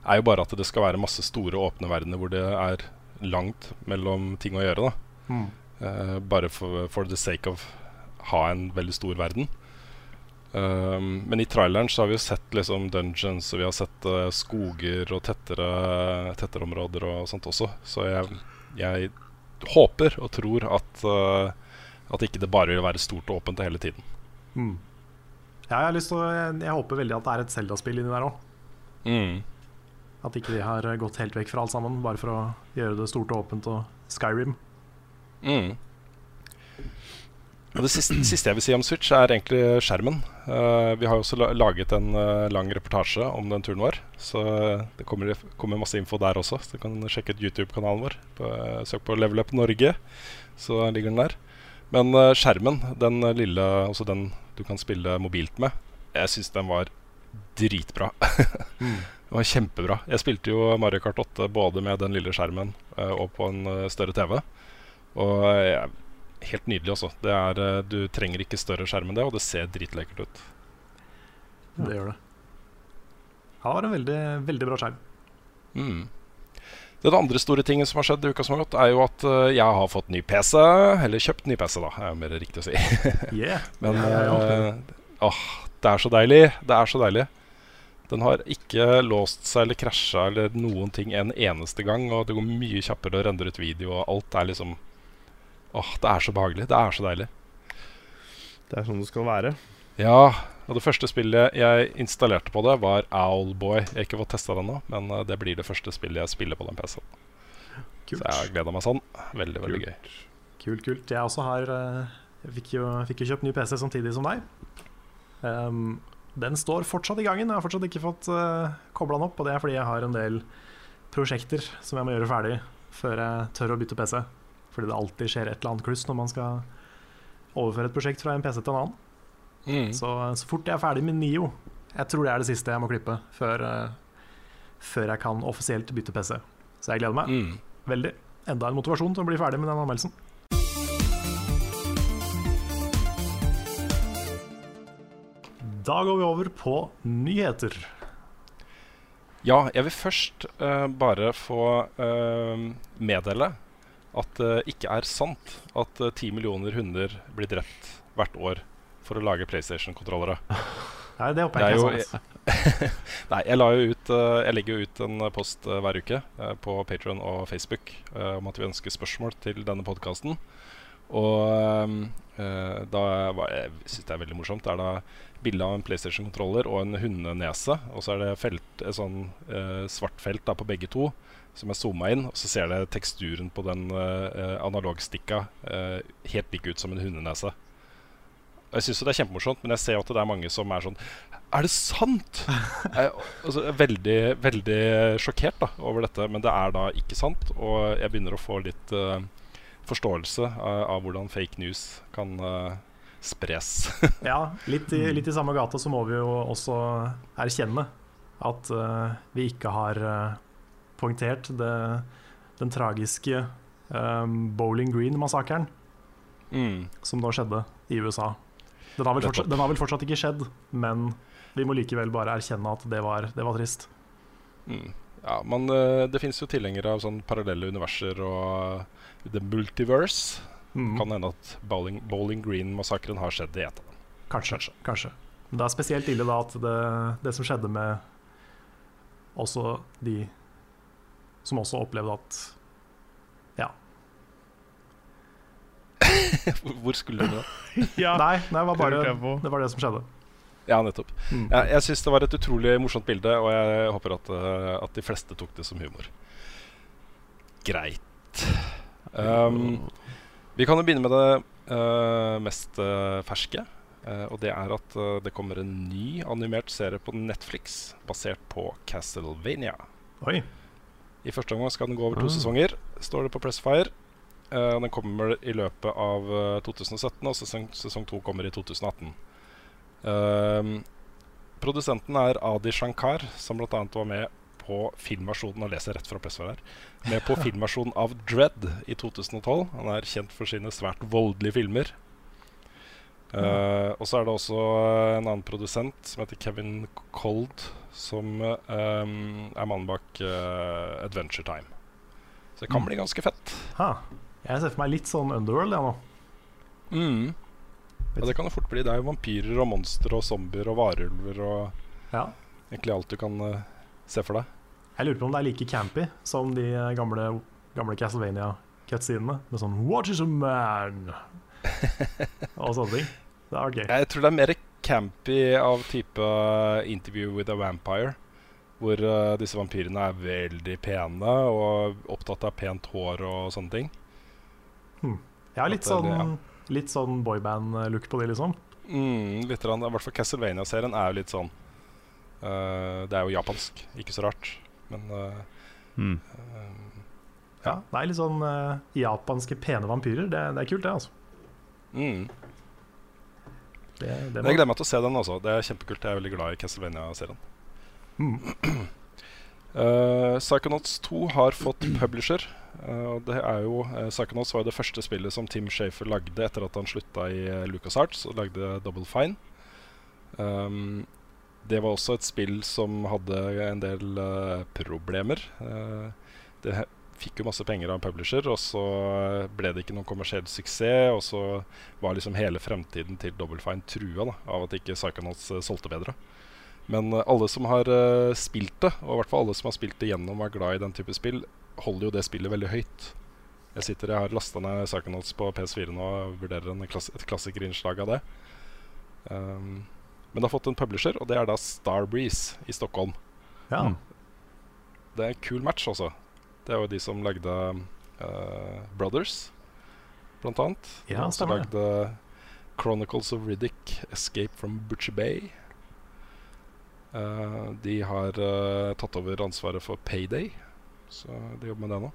er jo bare at det skal være masse store, åpne verdener hvor det er langt mellom ting å gjøre. da Mm. uh, bare for, for the sake of ha en veldig stor verden. Um, men i traileren så har vi jo sett liksom dungeons, og vi har sett uh, skoger og tettere, tettere områder og sånt også. Så jeg, jeg håper og tror at, uh, at ikke det bare vil være stort og åpent hele tiden. Mm. Ja, jeg, har lyst til å, jeg, jeg håper veldig at det er et Zelda-spill inni der òg. Mm. At ikke de har gått helt vekk fra alt sammen, bare for å gjøre det stort og åpent og Skyrim. Mm. Og det siste, siste jeg vil si om Switch, er egentlig skjermen. Uh, vi har jo også laget en uh, lang reportasje om den turen vår. Så det kommer, kommer masse info der også. Så du kan sjekke ut YouTube-kanalen vår. På, uh, søk på Level Up Norge, så ligger den der. Men skjermen, den lille, altså den du kan spille mobilt med, jeg syns den var dritbra. Det var kjempebra. Jeg spilte jo Mario Kart 8 både med den lille skjermen og på en større TV. Og eh, helt nydelig, altså. Det er, eh, du trenger ikke større skjerm enn det, og det ser dritlekkert ut. Det gjør det. Har en veldig, veldig bra skjerm. Mm. Den andre store tingen som har skjedd i uka som har gått, er jo at eh, jeg har fått ny PC. Eller kjøpt ny PC, da, er mer riktig å si. Yeah. Men Ja, ja, ja. eh, åh, det er så deilig. Det er så deilig. Den har ikke låst seg eller krasja eller noen ting en eneste gang. Og det går mye kjappere å rendre ut video, og alt er liksom Åh, det er så behagelig. Det er så deilig. Det er sånn det skal være. Ja, og det første spillet jeg installerte på det, var Owlboy. Jeg har ikke fått testa det ennå, men eh, det blir det første spillet jeg spiller på den PC-en. Så jeg har gleda meg sånn. Veldig, veldig gøy. Kult, kult. Jeg også har eh, Jeg fikk jo, fikk jo kjøpt ny PC samtidig som deg. Um, den står fortsatt i gangen. Jeg har fortsatt ikke fått uh, kobla den opp. Og det er fordi jeg har en del prosjekter som jeg må gjøre ferdig før jeg tør å bytte PC. Fordi det alltid skjer et eller annet kluss når man skal overføre et prosjekt fra en PC til en annen. Mm. Så, så fort jeg er ferdig med Nio Jeg tror det er det siste jeg må klippe før, eh, før jeg kan offisielt bytte PC. Så jeg gleder meg Mm. veldig. Enda en motivasjon til å bli ferdig med den anmeldelsen. Da går vi over på nyheter. Ja, jeg vil først uh, bare få uh, meddele at det ikke er sant at ti 10 millioner hunder blir drept hvert år for å lage PlayStation-kontrollere. Nei, det håper er jeg ikke er sant. Nei, jeg, ut, eh, jeg legger jo ut en post eh, hver uke eh, på Patron og Facebook eh, om at vi ønsker spørsmål til denne podkasten. Og eh, da var jeg syns det er veldig morsomt. Det er da bilde av en PlayStation-kontroller og en hundenese. Og så er det felt, et sånn eh, svart felt da, på begge to som er zooma inn. Og så ser det teksturen på den uh, analogstikka uh, helt lik ut som en hundenese. Og Jeg syns det er kjempemorsomt, men jeg ser jo at det er mange som er sånn Er det sant?! Jeg, altså, er veldig, veldig sjokkert da, over dette, men det er da ikke sant. Og jeg begynner å få litt uh, forståelse av, av hvordan fake news kan spres. Ja, litt i, litt i samme gata så må vi jo også erkjenne at vi ikke har poengtert det, den tragiske um, Bowling Green-massakren mm. som nå skjedde i USA. Den har, fortsatt, den har vel fortsatt ikke skjedd, men vi må likevel bare erkjenne at det var, det var trist. Mm. Ja, men eh, det fins jo tilhengere av sånn parallelle universer og The Multiverse. Mm. Kan hende at Bowling, Bowling Green-massakren har skjedd i et av dem. Kanskje, Kanskje. kanskje. Det er spesielt ille da at det, det som skjedde med også de som også opplevde at Ja. Hvor- skulle du da? Ja, Nei, nei, det var bare det, var det som skjedde. Ja, nettopp. Mm. Ja, jeg syns det var et utrolig morsomt bilde, og jeg håper at, eh, at de fleste tok det som humor. Greit. Um, vi kan jo begynne med det uh, mest uh, ferske. Uh, og det er at det kommer en ny animert serie på Netflix basert på Castlevania. Oi. I første omgang skal den gå over to Ah. sesonger, står det på Pressfire. Uh, den kommer i løpet av eh, 2017, og sesong, sesong to kommer i 2018. Uh, produsenten er Adi Shankar, som bl.a. var med på filmversjonen og leser rett fra Pressfire her, med på filmversjonen av Dread i 2012. Han er kjent for sine svært voldelige filmer. Uh, og så er det også en annen produsent som heter Kevin Cold, som eh, er mannen bak eh, Adventure Time. Så det kan Mm. bli ganske fett. Ha. Jeg ser for meg litt sånn Underworld, jeg nå. Mm. Ja, det kan det fort bli. Det er jo vampyrer og monstre og zombier og varulver og Ja. egentlig alt du kan eh, se for deg. Jeg lurer på om det er like campy som de gamle, gamle Castlevania-cutscenene. Med sånn 'What is a man?' og sånne ting. Det vært gøy. Jeg tror det er mer campy av type eh, Interview with a Vampire. Hvor uh, disse vampyrene er veldig pene og opptatt av pent hår og sånne ting. Jeg har litt sånn, litt sånn boyband-look på de, liksom. Mm, litt rann, I hvert fall Castlevania-serien er jo litt sånn Uh, Det er jo japansk, ikke så rart. Men uh, Mm. uh, Ja, det er litt sånn japanske pene vampyrer. Det, det er kult, det, altså. mm. Det, det Jeg gleder meg til å se den også. Det er kjempekult. Jeg er veldig glad i Castlevania-serien. mm. Uh, Psychonauts 2 har fått publisher. Uh, det er jo uh, Psychonauts var jo det første spillet som Tim Shafer lagde etter at han slutta i uh, LucasArts og lagde Double Fine. Um, det var også et spill som hadde en del problemer. Det fikk jo masse penger av en publisher, og så ble det ikke noen kommersiell suksess. Og så var liksom hele fremtiden til Double Fine trua da, av at ikke Psychonauts uh, solgte bedre. Men eh, alle som har uh, spilt det, og i hvert fall alle som har spilt det gjennom og er glad i den type spill, holder jo det spillet veldig høyt. Jeg sitter, jeg har lasta ned Psychonauts på PS4 nå og vurderer en klass et klassikerinnslag av det. Um, men det har fått en publisher, og det er da Starbreeze i Stockholm. ja. Det er en kul match, altså. Det er jo de som lagde uh, Brothers, blant annet. Ja, har også stemmer lagde Chronicles of Riddick, Escape from Butcher Bay. Uh, de har uh, tatt over ansvaret for Payday, så de jobber med det nå.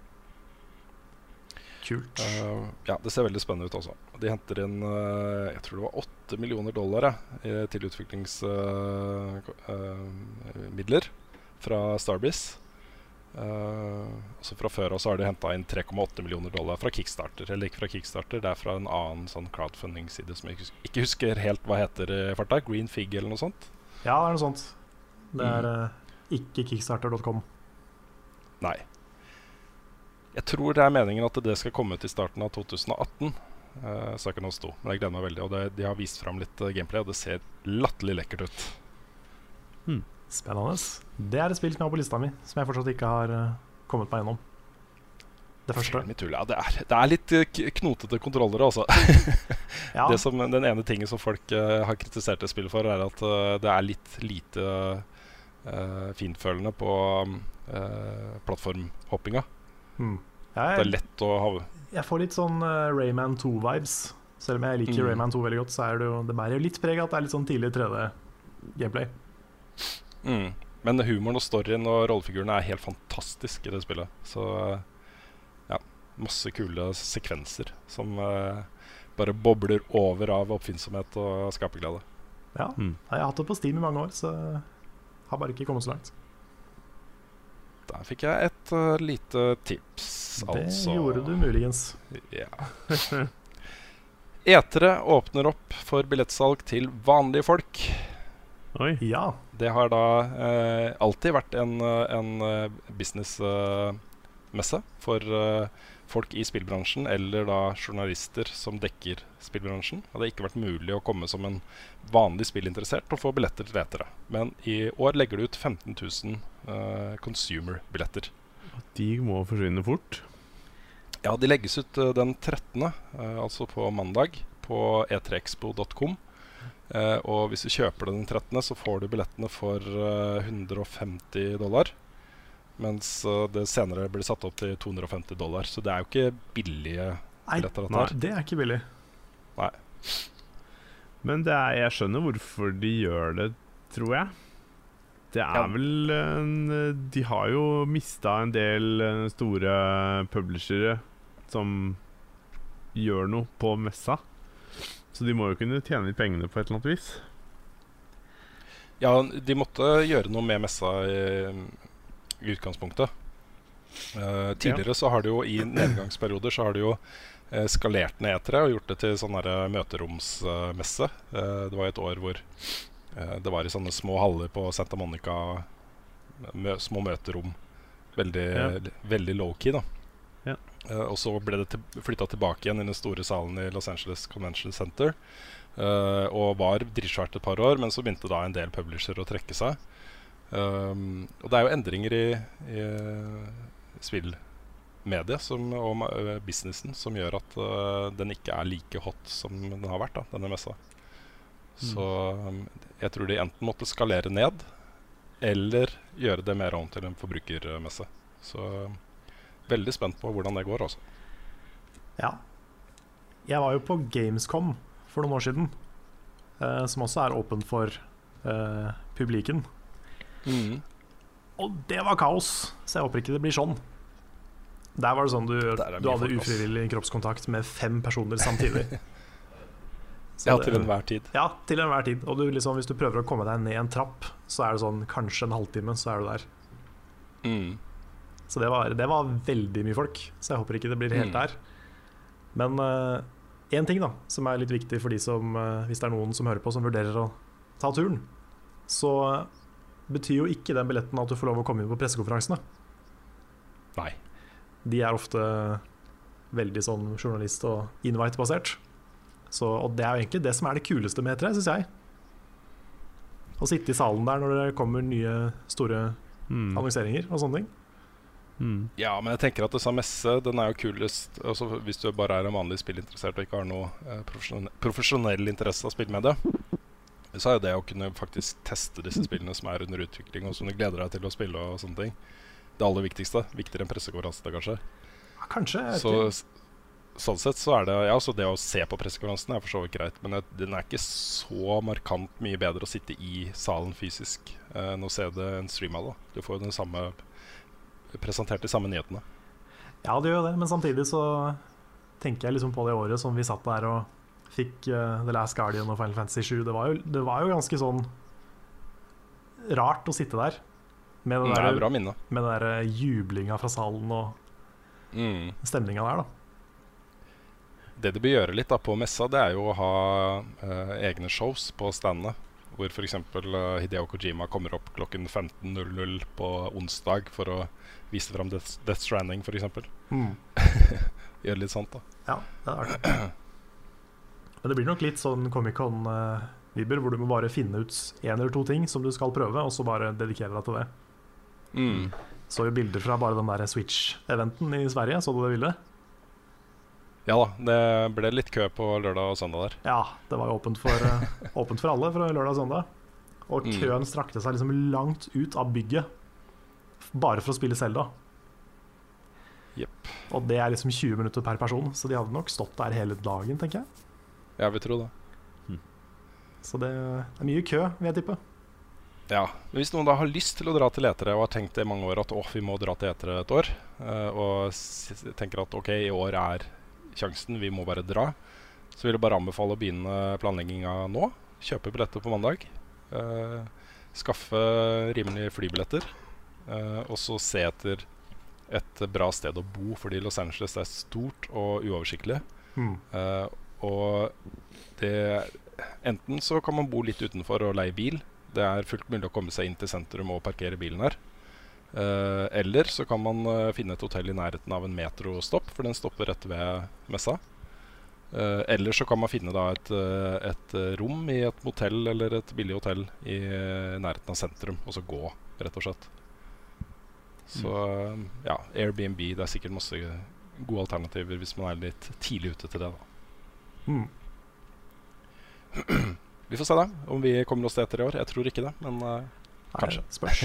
Kult. Uh, ja, det ser veldig spennende ut også. De henter inn jeg tror det var 8 millioner dollar til utviklingsmidler fra Starbreeze. Eh, så Fra før av så har de henta inn 3,8 millioner dollar fra Kickstarter. Eller ikke fra Kickstarter, det er fra en annen sånn crowdfunding-side som jeg ikke hus- ikke husker helt hva heter i farta. Green Fig eller noe sånt. Ja, det er noe sånt. Det er Mm. eh, ikke kickstarter.com. Nei. Jeg tror det er meningen at det skal komme ut i starten av 2018. Uh, saken også stå. Men jeg gleder meg veldig. Og det, de har vist fram litt eh, gameplay, og det ser latterlig lekkert ut. Spennende. Det er et spill som jeg har på lista mi, som jeg fortsatt ikke har eh, kommet meg gjennom. Det første. Ja, det, er, det er litt eh, knotete kontrollere, altså. Ja, Det som, den ene tingen som folk uh, har kritisert det spillet for, er at uh, det er litt lite uh, finfølende på uh, plattformhoppinga. mm. Det er lett å ha jeg får litt sånn Rayman 2-vibes. Selv om jeg liker Mm. Rayman 2 veldig godt, så er det jo det bærer jo litt preg at det er litt sånn tidlig 3D-gameplay. Mm. Men humoren og storyen og rollefigurene er helt fantastisk i det spillet. Så ja, masse kule sekvenser som uh, bare bobler over av oppfinnsomhet og skaperglede. Ja, Mm. Jeg har hatt det på Steam i mange år, så har bare ikke kommet så langt. Der fikk jeg et uh, lite tips, Det altså. gjorde du muligens. Ja. Etere åpner opp for billettsalg til vanlige folk. Oi. Ja. Det har da eh, alltid vært en, eh, en eh, businessmesse for eh, folk i spillbransjen, eller da journalister som dekker spillbransjen. Det hadde ikke vært mulig å komme som en vanlig spillinteressert og få billetter til etere. Men i år legger du ut 15 000 eh, consumer-billetter. De må forsvinne fort. Ja, de legges ut eh, den 13., eh, altså på mandag, på e e3expo.com. Eh, og hvis du kjøper det den 13., så får du billettene for eh, 150 dollar. Mens eh, det senere blir satt opp til 250 dollar. Så det er jo ikke billige billetter. nei. nei det er ikke billig. Men det er, jeg skjønner hvorfor de gjør det, tror jeg. Det er Ja. vel en, De har jo mista en del store publishere som gjør noe på messa. Så de må jo kunne tjene litt pengene på et eller annet vis. Ja, de måtte gjøre noe med messa i, i utgangspunktet. Uh, tidligere så har de jo i nedgangsperioder så har de jo eh, skalert ned etere og gjort det til sånn her møteromsmesse. Uh, det var et år hvor uh, det var i sånne små haller på Santa Monica. Mø små møterom. Veldig, Ja. veldig low-key, da. Eh, og så ble det til, flytta tilbake igjen i den store salen i Los Angeles Convention Center. Uh, og var dritsvært et par år, men så begynte da en del publisher å trekke seg. Um, og det er jo endringer i, i spillmediet som, og businessen som gjør at den ikke er like hot som den har vært, da, denne messa. Så um, jeg tror de enten måtte skalere ned, eller gjøre det mer om til en forbrukermesse. Så um, veldig spent på hvordan det går, Også. Ja. Jeg var jo på Gamescom for noen år siden, eh, som også er åpen for eh, publiken. Og det var kaos, så jeg håper ikke det blir sånn. Der var det sånn du, du hadde ufrivillig kroppskontakt med fem personer samtidig. Så Ja, til enhver tid. Ja, til enhver tid. Og du, liksom, hvis du prøver å komme deg ned en trapp, så er det sånn kanskje en halvtime, så er du der. Mm. Så det var, det var veldig mye folk, så jeg håper ikke det blir helt Mm. der. Men én ting da, som er litt viktig for de som, uh, hvis det er noen som hører på som vurderer å ta turen, så eh, betyr jo ikke den billetten at du får lov å komme inn på pressekonferansene. Nei. De er ofte veldig sånn journalist- og invite-basert. Og det er jo egentlig det som er det kuleste med E3, syns jeg. Å sitte i salen der når det kommer nye, store Mm. annonseringer og sånne ting. Mm. Ja, men jeg tenker at disse messe den er jo kulest altså, Hvis du bare er en vanlig spillinteressert og ikke har noe eh, profesjonell, profesjonell interesse av spillmediet, så er jo det å kunne faktisk teste disse spillene som er under utvikling, og som du gleder deg til å spille, og sånne ting, det aller viktigste. Viktigere enn pressekonferanse, kanskje. Ja, kanskje. Så sånn sett så er det Ja, så det å se på pressekonferansen er for så vidt greit, men jeg, den er ikke så markant mye bedre å sitte i salen fysisk eh, enn å se det en stream av det. Du får jo den samme presentert de samme nyhetene. Ja, det gjør jo det, men samtidig så tenker jeg liksom på det året som vi satt der og fikk uh, The Last Guardian og Final Fantasy 7. Det var jo, det var jo ganske sånn rart å sitte der med den er der, bra minne. med den der eh, jublinga fra salen og Mm. stemninga der, da. Det de bør gjøre litt da på messa, det er jo å ha uh, egne shows på standene. Hvor f.eks. Uh, Hideo Kojima kommer opp klokken 15.00 på onsdag for å vise fram Death, Death Stranding, f.eks. Mm. Gjøre litt sånt, da. Ja, det er artig. Men det blir nok litt sånn Comic-Con-vibber, hvor du må bare finne ut én eller to ting som du skal prøve, og så bare dedikere deg til det. Mm. Så jo bilder fra bare den der Switch-eventen i Sverige, så du det bildet? Ja da, det ble litt kø på lørdag og søndag der. Ja, det var jo åpent for, eh, åpent for alle fra lørdag og søndag. Og Mm. strakte seg liksom langt ut av bygget bare for å spille Zelda. Yep. Og det er liksom 20 minutter per person, så de hadde nok stått der hele dagen, tenker jeg. Jeg vil tro det. Så det er mye kø, vil jeg tippe. Ja, men Hvis noen da har lyst til å dra til Etere og har tenkt i mange år at åh, vi må dra til Etere et år, eh, og tenker at ok, i år er sjansen, vi må bare dra, så vil jeg bare anbefale å begynne planlegginga nå. Kjøpe billetter på mandag. eh, skaffe rimelige flybilletter. eh, og så se etter et bra sted å bo, fordi Los Angeles er stort og uoversiktlig. Mm. Eh, og det Enten så kan man bo litt utenfor og leie bil. Det er fullt mulig å komme seg inn til sentrum og parkere bilen her. Eh, eller så kan man uh, finne et hotell i nærheten av en metrostopp, for den stopper rett ved messa. Uh, eller så kan man finne da et, et rom i et motell eller et billig hotell i nærheten av sentrum, og så gå, rett og slett. Så eh, ja, Airbnb Det er sikkert masse gode alternativer hvis man er litt tidlig ute til det. da Mm. Vi får se da om vi kommer oss til etter i år. Jeg tror ikke det, men kanskje. Nei. Spørs.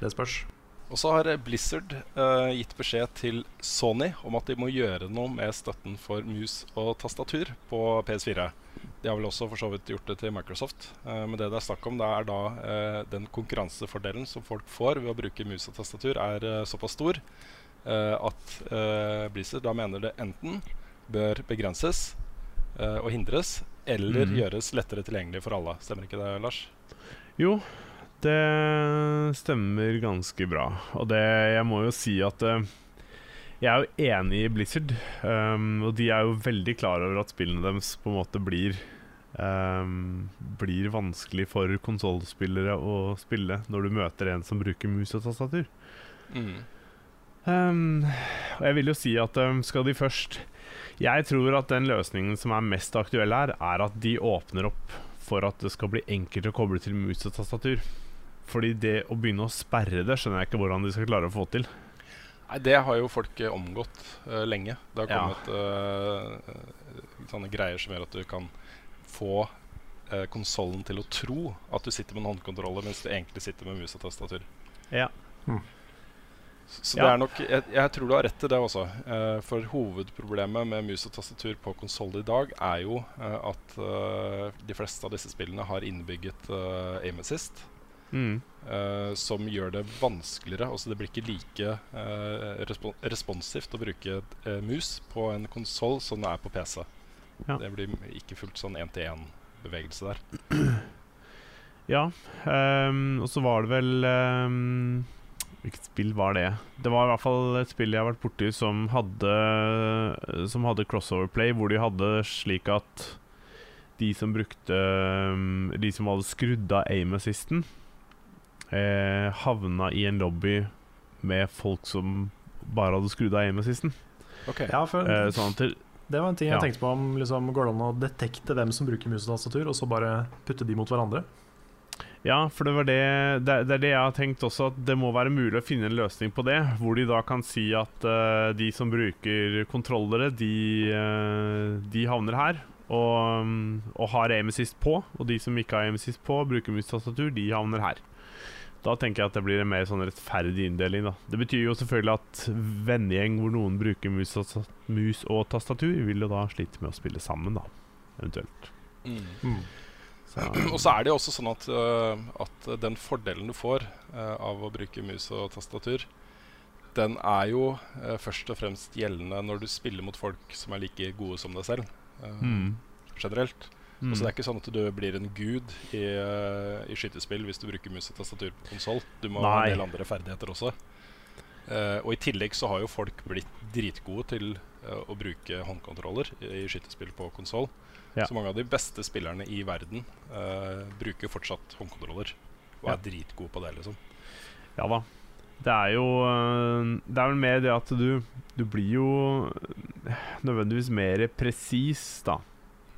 Det spørs. Og så har Blizzard uh, gitt beskjed til Sony om at de må gjøre noe med støtten for mus og tastatur på PS4. De har vel også for så vidt gjort det til Microsoft. Uh, men det det er snakk om, det er da uh, den konkurransefordelen som folk får ved å bruke mus og tastatur, er eh, såpass stor eh, at eh, Blizzard da mener det enten bør begrenses eh, og hindres, eller mm. gjøres lettere tilgjengelig for alle. Stemmer ikke det, Lars? Jo, det stemmer ganske bra. Og det, jeg må jo si at eh, jeg er jo enig i Blizzard. Um, og de er jo veldig klar over at spillene deres på en måte blir um, Blir vanskelig for konsollspillere å spille når du møter en som bruker mus og tastatur. Mm. Um, og jeg vil jo si at skal de først Jeg tror at den løsningen som er mest aktuell her, er at de åpner opp for at det skal bli enkelt å koble til mus og tastatur. Fordi det å begynne å sperre det, skjønner jeg ikke hvordan de skal klare å få til. Nei, det har jo folk eh, omgått uh, lenge. Det har kommet ja. uh, sånne greier som gjør at du kan få uh, konsollen til å tro at du sitter med en håndkontroller, mens du egentlig sitter med mus og tastatur. Ja. Så så Ja. det er nok jeg, jeg tror du har rett i det også. Uh, for hovedproblemet med mus og tastatur på konsoll i dag er jo eh, at eh, de fleste av disse spillene har innbygget uh, aim assist. Mm. Uh, som gjør det vanskeligere. Altså Det blir ikke like uh, respon responsivt å bruke uh, mus på en konsoll som det er på PC. Ja. Det blir ikke fullt sånn én-til-én-bevegelse der. Ja. Um, og så var det vel um, Hvilket spill var det? Det var i hvert fall et spill jeg har vært borti som hadde Som hadde crossover play, hvor de hadde slik at de som brukte um, De som hadde skrudd av aim assisten, eh, havna i en lobby med folk som bare hadde skrudd av aim assisten. Ok, Ja, for Eh, sånn til, det, var en ting jeg Ja. tenkte på om liksom, Går det an å detekte hvem som bruker mus og tastatur, og så bare putte de mot hverandre? Ja, for det var det det, det er det jeg har tenkt også, at det må være mulig å finne en løsning på det. Hvor de da kan si at uh, de som bruker kontrollere, de, uh, de havner her. Og, mm, og har aim assist på. Og de som ikke har aim assist på, bruker mus-tastatur, de havner her. Da tenker jeg at det blir en mer sånn rettferdig inndeling. da Det betyr jo selvfølgelig at vennegjeng hvor noen bruker mus og, mus og tastatur, vil jo da slite med å spille sammen, da. Eventuelt. mm. Så, Og så er det jo også sånn at, øh, at den fordelen du får øh, av å bruke mus og tastatur den er jo eh, først og fremst gjeldende når du spiller mot folk som er like gode som deg selv. eh, Mm. Generelt. Mm. Altså, det er ikke sånn at du blir en gud i, eh, i skytespill hvis du bruker mus og tastatur på konsoll. Du må ha en del andre ferdigheter også. Uh, og i tillegg så har jo folk blitt dritgode til uh, å bruke håndkontroller i, i skytespill på konsoll. Ja. Så mange av de beste spillerne i verden uh, bruker fortsatt håndkontroller. Og Ja. er dritgode på det, liksom. Ja da. Det er jo Det er vel mer det at du Du blir jo nødvendigvis mer presis, da,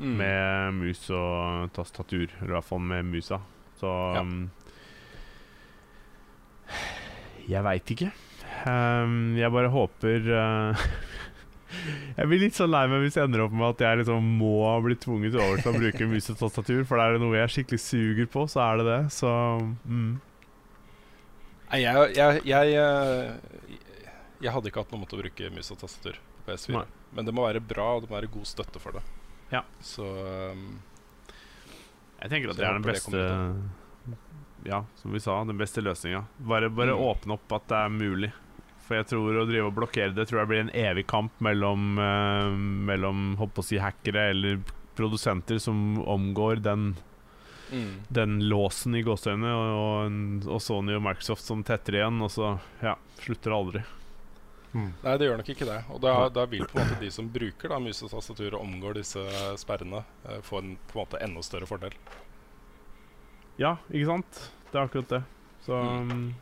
Mm. med mus og tastatur. Eller i hvert fall med musa. Så Ja. um, Jeg veit ikke. Um, jeg bare håper uh, Jeg blir litt sånn lei meg hvis jeg ender opp med at jeg liksom må bli tvunget over til å bruke mus og tastatur, for er det noe jeg skikkelig suger på, så er det det. Så mm. Jeg, jeg, jeg, eh, jeg hadde ikke hatt noe mot å bruke mus og tastatur på PS4. Nei. Men det må være bra, og det må være god støtte for det. Ja. Så um, Jeg tenker at det er den beste Ja, som vi sa, den beste løsninga. Bare, bare Mm. åpne opp at det er mulig. For jeg tror å drive og blokkere det tror jeg blir en evig kamp mellom, uh, mellom holdt på å si hackere eller produsenter som omgår den, mm. den låsen i gåseøynene, og, og, og Sony og Microsoft som tetter igjen, og så ja, slutter det aldri. Mm. Nei, det gjør nok ikke det. Og da, da vil på en måte de som bruker da, mus og tastatur og omgår disse sperrene, eh, få en på en måte enda større fordel. Ja, ikke sant? Det er akkurat det. Så Mm. um,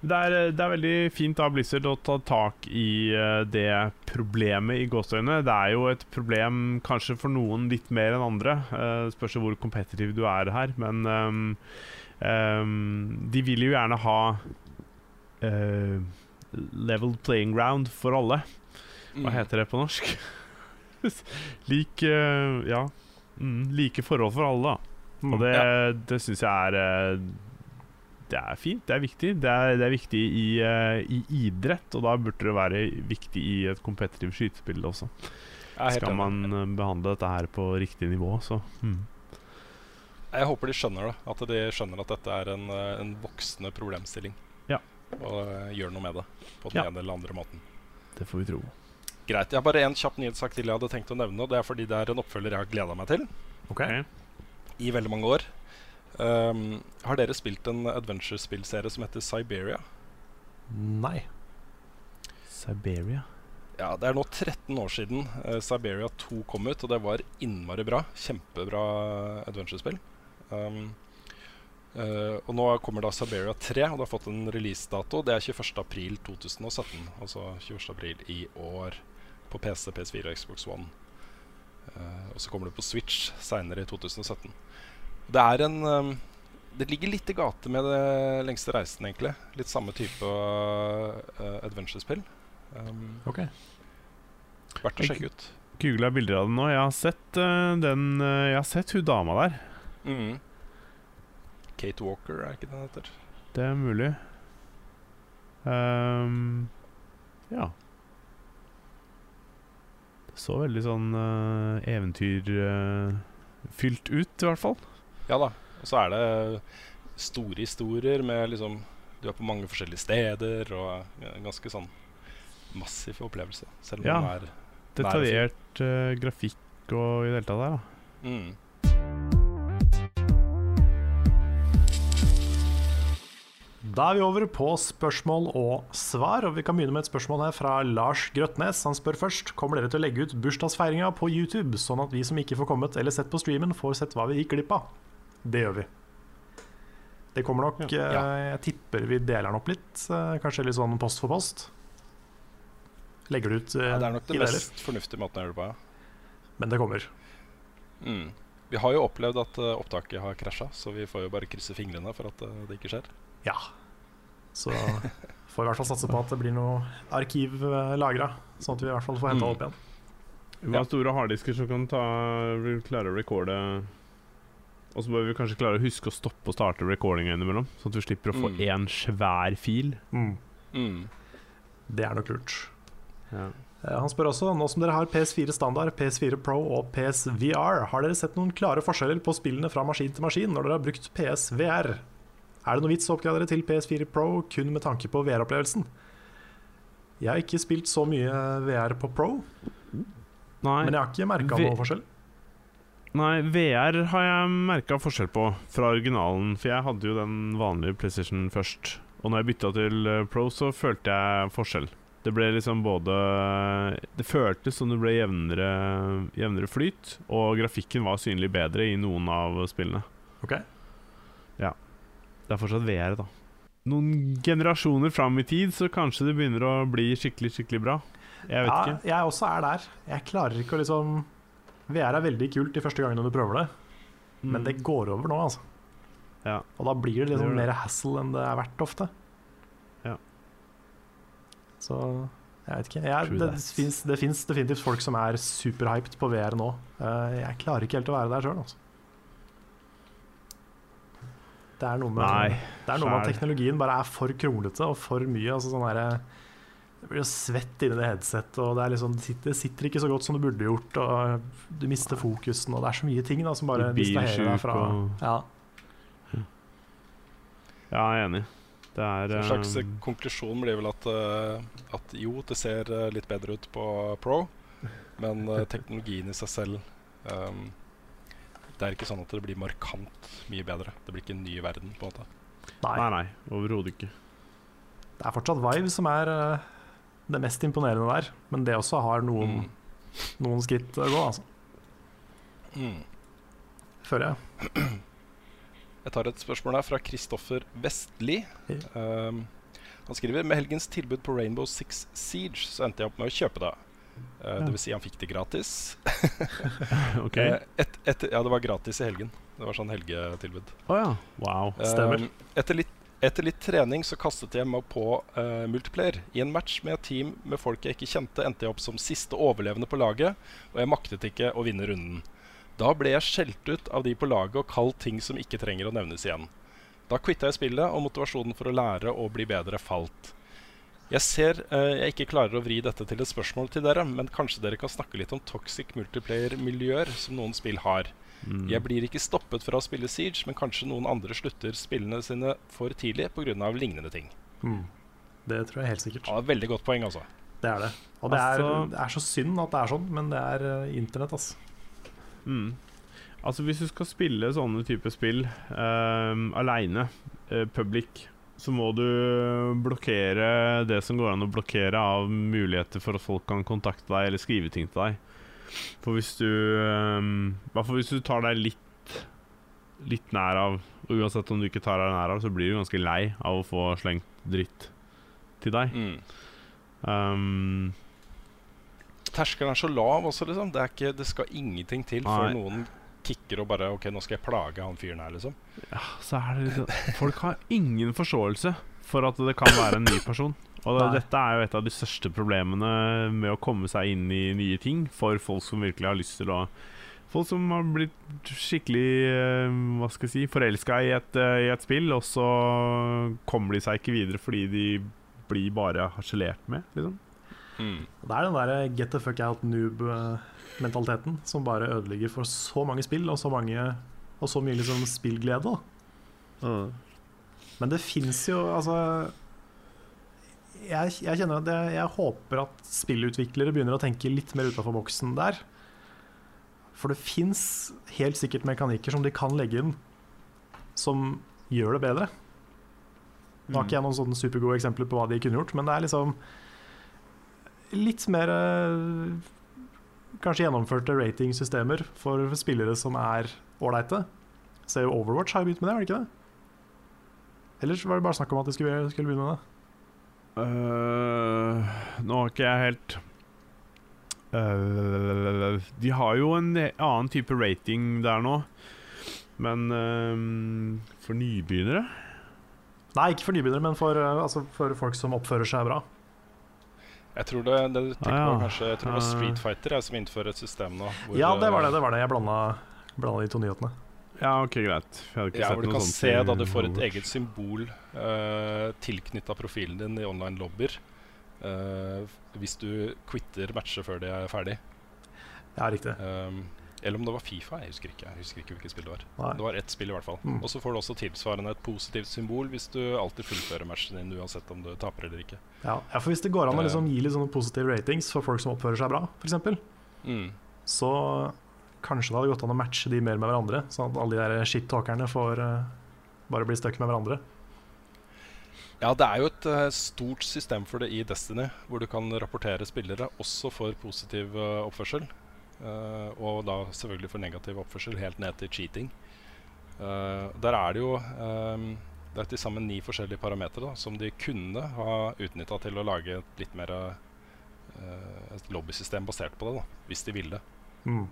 det, er, det er veldig fint av Blizzard å ta tak i uh, det problemet i gåseøynene. Det er jo et problem kanskje for noen litt mer enn andre. Uh, spørs hvor kompetitiv du er her, men um, um, de vil jo gjerne ha uh, level playing ground for alle. Hva Mm. heter det på norsk? Lik uh, Ja. Mm, like forhold for alle, da. Mm. Og det, Ja. det syns jeg er eh, Det er fint, det er viktig. Det er, det er viktig i, eh, i idrett, og da burde det være viktig i et kompetitivt skytespill også. Skal man eh, behandle dette her på riktig nivå, så mm. Jeg håper de skjønner det. At de skjønner at dette er en, eh, en voksende problemstilling. Og eh, gjør noe med det på den Ja. ene eller andre måten. Det får vi tro. Greit. Jeg har bare en kjapp nyhetssak til jeg hadde tenkt å nevne. Og det er fordi det er en oppfølger jeg har gleda meg til Ok. i veldig mange år. Um, har dere spilt en adventure-spillserie som heter Siberia? Nei. Siberia. Ja, Det er nå 13 år siden uh, Siberia 2 kom ut, og det var innmari bra. Kjempebra adventure-spill. Um, eh, og nå kommer da Siberia 3, og det har fått en releasedato. Det er 21.4.2017, altså 21.4 i år. På PC, PS4 og Xbox One. Uh, og så kommer det på Switch seinere i 2017. Det er en um, Det ligger litt i gate med det lengste reisen, egentlig. Litt samme type uh, adventure-spill. Um, Ok. Verdt å sjekke ut. Googla bilder av den nå. Jeg har sett uh, den Jeg har sett hun dama der. Mm. Kate Walker, er ikke det den heter? Det er mulig. Um, ja. Det så veldig sånn uh, eventyrfylt ut, i hvert fall. Ja da. Og så er det store historier med liksom Du er på mange forskjellige steder og ja, ganske sånn massiv opplevelse. Selv om Ja. man er Detaljert uh, grafikk og i det hele tatt der, da. mm. Da er vi over på spørsmål og svar, og vi kan begynne med et spørsmål her fra Lars Grøtnes. Han spør først kommer dere til å legge ut bursdagsfeiringa på YouTube, sånn at vi som ikke får kommet eller sett på streamen, får sett hva vi gikk glipp av. Det gjør vi. Det kommer nok Ja. Ja. Jeg tipper vi deler den opp litt. eh, Kanskje litt sånn post for post. Legger det ut eh, ja, Det er nok den mest fornuftige måten å gjøre det på. Ja. Men det kommer. Mm. Vi har jo opplevd at uh, opptaket har krasja, så vi får jo bare krysse fingrene for at uh, det ikke skjer. Ja. Så får vi i hvert fall satse på at det blir noe arkiv eh, lagra, sånn at vi i hvert fall får henta Mm. opp igjen. Vi har ha store harddisker som kan ta, klare å recorde Og så bør vi kanskje klare å huske å stoppe og starte recordinga innimellom, sånn at vi slipper å få Mm. svær fil. Mm. Mm. Det er nok lurt. Ja. Eh, Han spør også, nå som dere har PS4 standard, PS4 Pro og PSVR, har dere sett noen klare forskjeller på spillene fra maskin til maskin når dere har brukt PSVR? Er det noe vits å oppgradere til PS4 Pro kun med tanke på VR-opplevelsen? Jeg har ikke spilt så mye VR på Pro, Nei, men jeg har ikke merka noen forskjell. nei, VR har jeg merka forskjell på fra originalen. For jeg hadde jo den vanlige PlayStation først. Og når jeg bytta til eh, Pro, så følte jeg forskjell. Det ble liksom både Det føltes som det ble jevnere, jevnere flyt, og grafikken var synlig bedre i noen av spillene. Ok. Ja. Det er fortsatt VR, da. Noen generasjoner fram i tid, så kanskje det begynner å bli skikkelig, skikkelig bra. Jeg vet Ja, ikke. jeg også er der. Jeg klarer ikke å liksom VR er veldig kult de første gangene du prøver det, men Mm. det går over nå, altså. Ja. Og da blir det Det liksom det det. mer hassle enn det er verdt ofte. Så jeg vet ikke. Jeg, det fins det definitivt folk som er superhyped på VR nå. Eh, jeg klarer ikke helt å være der sjøl, altså. Det er noe med, Nei, det er noe med at teknologien bare er for kronglete og for mye. Altså sånn der, det blir jo svett inni det headsetet, og det, liksom, det, sitter, det sitter ikke så godt som det burde gjort. Og du mister fokusen, og det er så mye ting da, som bare distraherer deg fra og- ja. Ja, jeg er enig. Det er en slags eh, konklusjon blir vel at, eh, at jo, det ser eh, litt bedre ut på Pro, men teknologien i seg selv um, Det er ikke sånn at det blir markant mye bedre. Det blir ikke en ny verden, på en måte. Nei, Nei, nei, overhodet ikke. det er fortsatt Vive som er det mest imponerende der, men det også har noen, Mm. noen skritt å gå, altså. Mm. Føler jeg. Jeg tar et spørsmål her fra Kristoffer Vestli. Um, han skriver med helgens tilbud på Rainbow Six Siege så endte jeg opp med å kjøpe det. Uh, Ja. Vil si han fikk det gratis. OK. et, et, ja, det var gratis i helgen. Det var sånn helgetilbud. Oh, ja. Wow. Stemmer. Um, etter, litt, etter litt trening så kastet jeg meg på uh, multiplayer. I en match med et team med folk jeg ikke kjente, endte jeg opp som siste overlevende på laget, og jeg maktet ikke å vinne runden. Da ble jeg skjelt ut av de på laget og kalt ting som ikke trenger å nevnes igjen. Da quitta jeg spillet, og motivasjonen for å lære og bli bedre falt. Jeg ser eh, jeg ikke klarer å vri dette til et spørsmål til dere, men kanskje dere kan snakke litt om toxic multiplayer-miljøer som noen spill har. Mm. Jeg blir ikke stoppet fra å spille Siege, men kanskje noen andre slutter spillene sine for tidlig pga. lignende ting. Mm. Det tror jeg helt sikkert. Ja, er Veldig godt poeng, altså. Det er det. Og det er, Altså- det er så synd at det er sånn, men det er uh, internett, altså. Mm. Altså Hvis du skal spille sånne type spill uh, aleine, uh, public, så må du blokkere det som går an å blokkere av muligheter for at folk kan kontakte deg eller skrive ting til deg. For hvis du um, hvert fall hvis du tar deg litt Litt nær av Uansett om du ikke tar deg nær av, så blir du ganske lei av å få slengt dritt til deg. Mm. Um, Terskelen er så lav også, liksom. Det, er ikke, det skal ingenting til før noen kicker og bare OK, nå skal jeg plage han fyren her, liksom. så er det liksom Folk har ingen forståelse for at det kan være en ny person. Og det, Nei. dette er jo et av de største problemene med å komme seg inn i nye ting for folk som virkelig har lyst til å Folk som har blitt skikkelig eh, hva skal jeg si, forelska i, et, eh, i et spill, og så kommer de seg ikke videre fordi de blir bare harselert med, liksom. Mm. Det er den der get the fuck out noob-mentaliteten som bare ødelegger for så mange spill og så, mange, og så mye liksom spillglede. Mm. Men det fins jo Altså jeg, jeg kjenner at jeg, jeg håper at spillutviklere begynner å tenke litt mer utafor boksen der. For det fins helt sikkert mekanikker som de kan legge inn som gjør det bedre. Nå har ikke jeg noen sånne supergode eksempler på hva de kunne gjort, men det er liksom litt mer eh, kanskje gjennomførte ratingsystemer for spillere som er ålreite. Ser jo Overwatch har jo begynt med det, var det ikke det? Ellers var det bare snakk om at de skulle, skulle begynne med det. Uh, nå har ikke jeg helt uh, De har jo en annen type rating der nå, men uh, for nybegynnere Nei, ikke for nybegynnere, men for, altså for folk som oppfører seg bra. Jeg tror det, det du tenker Ah, på ja. kanskje Jeg tror det var Ah. Street Fighter jeg, som innfører et system nå. hvor, Ja, det var det. eh, det var det Jeg blanda, blanda de to nyhetene. Ja, OK, greit. Jeg hadde ikke Ja, sett hvor du noe kan se da du får et eget symbol uh, tilknytta profilen din i online lobbyer. uh, hvis du quitter matcher før de er ferdig. Ja, riktig. Um, Eller om det var Fifa. Jeg husker ikke Jeg husker ikke hvilket spill det var. Nei. Det var ett spill i hvert fall. Mm. Og så får du også tilsvarende et positivt symbol hvis du alltid fullfører matchen din uansett om du taper eller ikke. Ja, ja, for hvis det går an å Eh. liksom gi litt sånne positive ratings for folk som oppfører seg bra, f.eks., Mm. så kanskje det hadde gått an å matche de mer med hverandre, sånn at alle de der shit-talkerne får uh, bare bli stuck med hverandre. Ja, det er jo et uh, stort system for det i Destiny, hvor du kan rapportere spillere også for positiv uh, oppførsel. Eh, og da selvfølgelig for negativ oppførsel, helt ned til cheating. Uh, der er det jo um, Det er til sammen ni forskjellige parametere som de kunne ha utnytta til å lage et litt mer uh, et lobbysystem basert på det, da, hvis de ville. Mm.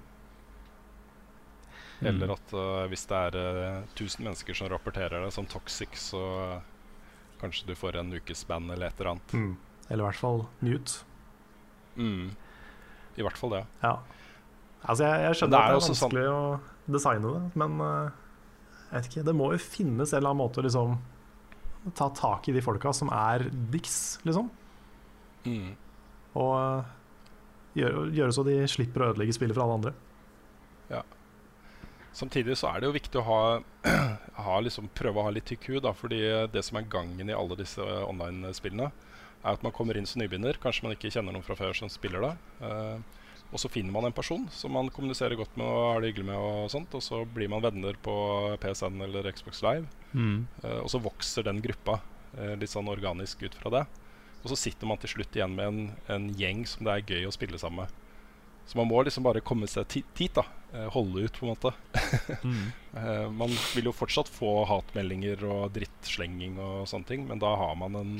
Eller at eh, hvis det er eh, 1000 mennesker som rapporterer det som toxic, så kanskje du får en ukes band eller et eller annet. Mm. Eller i hvert fall mute. Mm. I hvert fall det. Ja. Altså, jeg, jeg skjønner det at det er vanskelig sånn- å designe det, men eh, jeg vet ikke, det må jo finnes en eller annen måte å liksom ta tak i de folka som er dicks, liksom. Mm. Og eh, gjøre, gjøre så de slipper å ødelegge spillet for alle andre. Samtidig så er det jo viktig å ha, ha liksom, prøve å ha litt tykk hud. Da, fordi det som er gangen i alle disse eh, online-spillene, er at man kommer inn som nybegynner. Kanskje man ikke kjenner noen fra før som spiller da. Eh, og så finner man en person som man kommuniserer godt med og har det hyggelig med. Og sånt, og så blir man venner på PSN eller Xbox Live. Mm. Uh, og så vokser den gruppa uh, litt sånn organisk ut fra det. Og så sitter man til slutt igjen med en, en gjeng som det er gøy å spille sammen med. Så man må liksom bare komme seg dit, da. uh, holde ut, på en måte. Mm. Man vil jo fortsatt få hatmeldinger og drittslenging og sånne ting, men da har man en,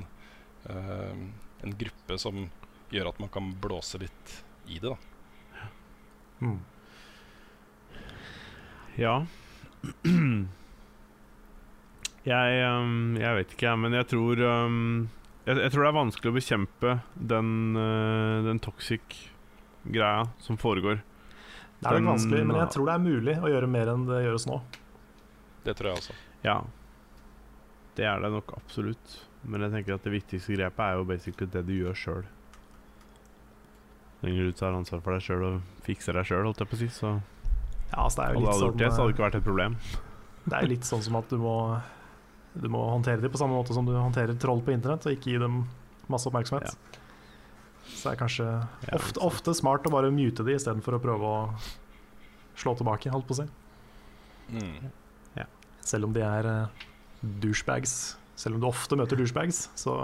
en gruppe som gjør at man kan blåse litt i det, da. Mm. Ja. Jeg, um, jeg vet ikke, jeg, men jeg tror um, jeg, jeg tror det er vanskelig å bekjempe den, uh, den toxic-greia som foregår. Det er nok vanskelig, men jeg tror det er mulig å gjøre mer enn det gjøres nå. Det tror jeg også. Ja. Det er det nok absolutt. Men jeg tenker at det viktigste grepet er jo basically det du gjør sjøl. Lenger du tar ansvar for deg sjøl og fikser deg sjøl, holdt jeg på å si, så Ja, altså det er hadde litt gjort det, så hadde sånn, det ikke vært et problem. eh, det er litt sånn som at du må, du må håndtere dem på samme måte som du håndterer troll på internett, og ikke gi dem masse oppmerksomhet. Så det er kanskje ofte, ofte smart å bare mute de istedenfor å prøve å slå tilbake, holdt på å si. Mm. Selv om de er eh, douchebags. Selv om du ofte møter douchebags, så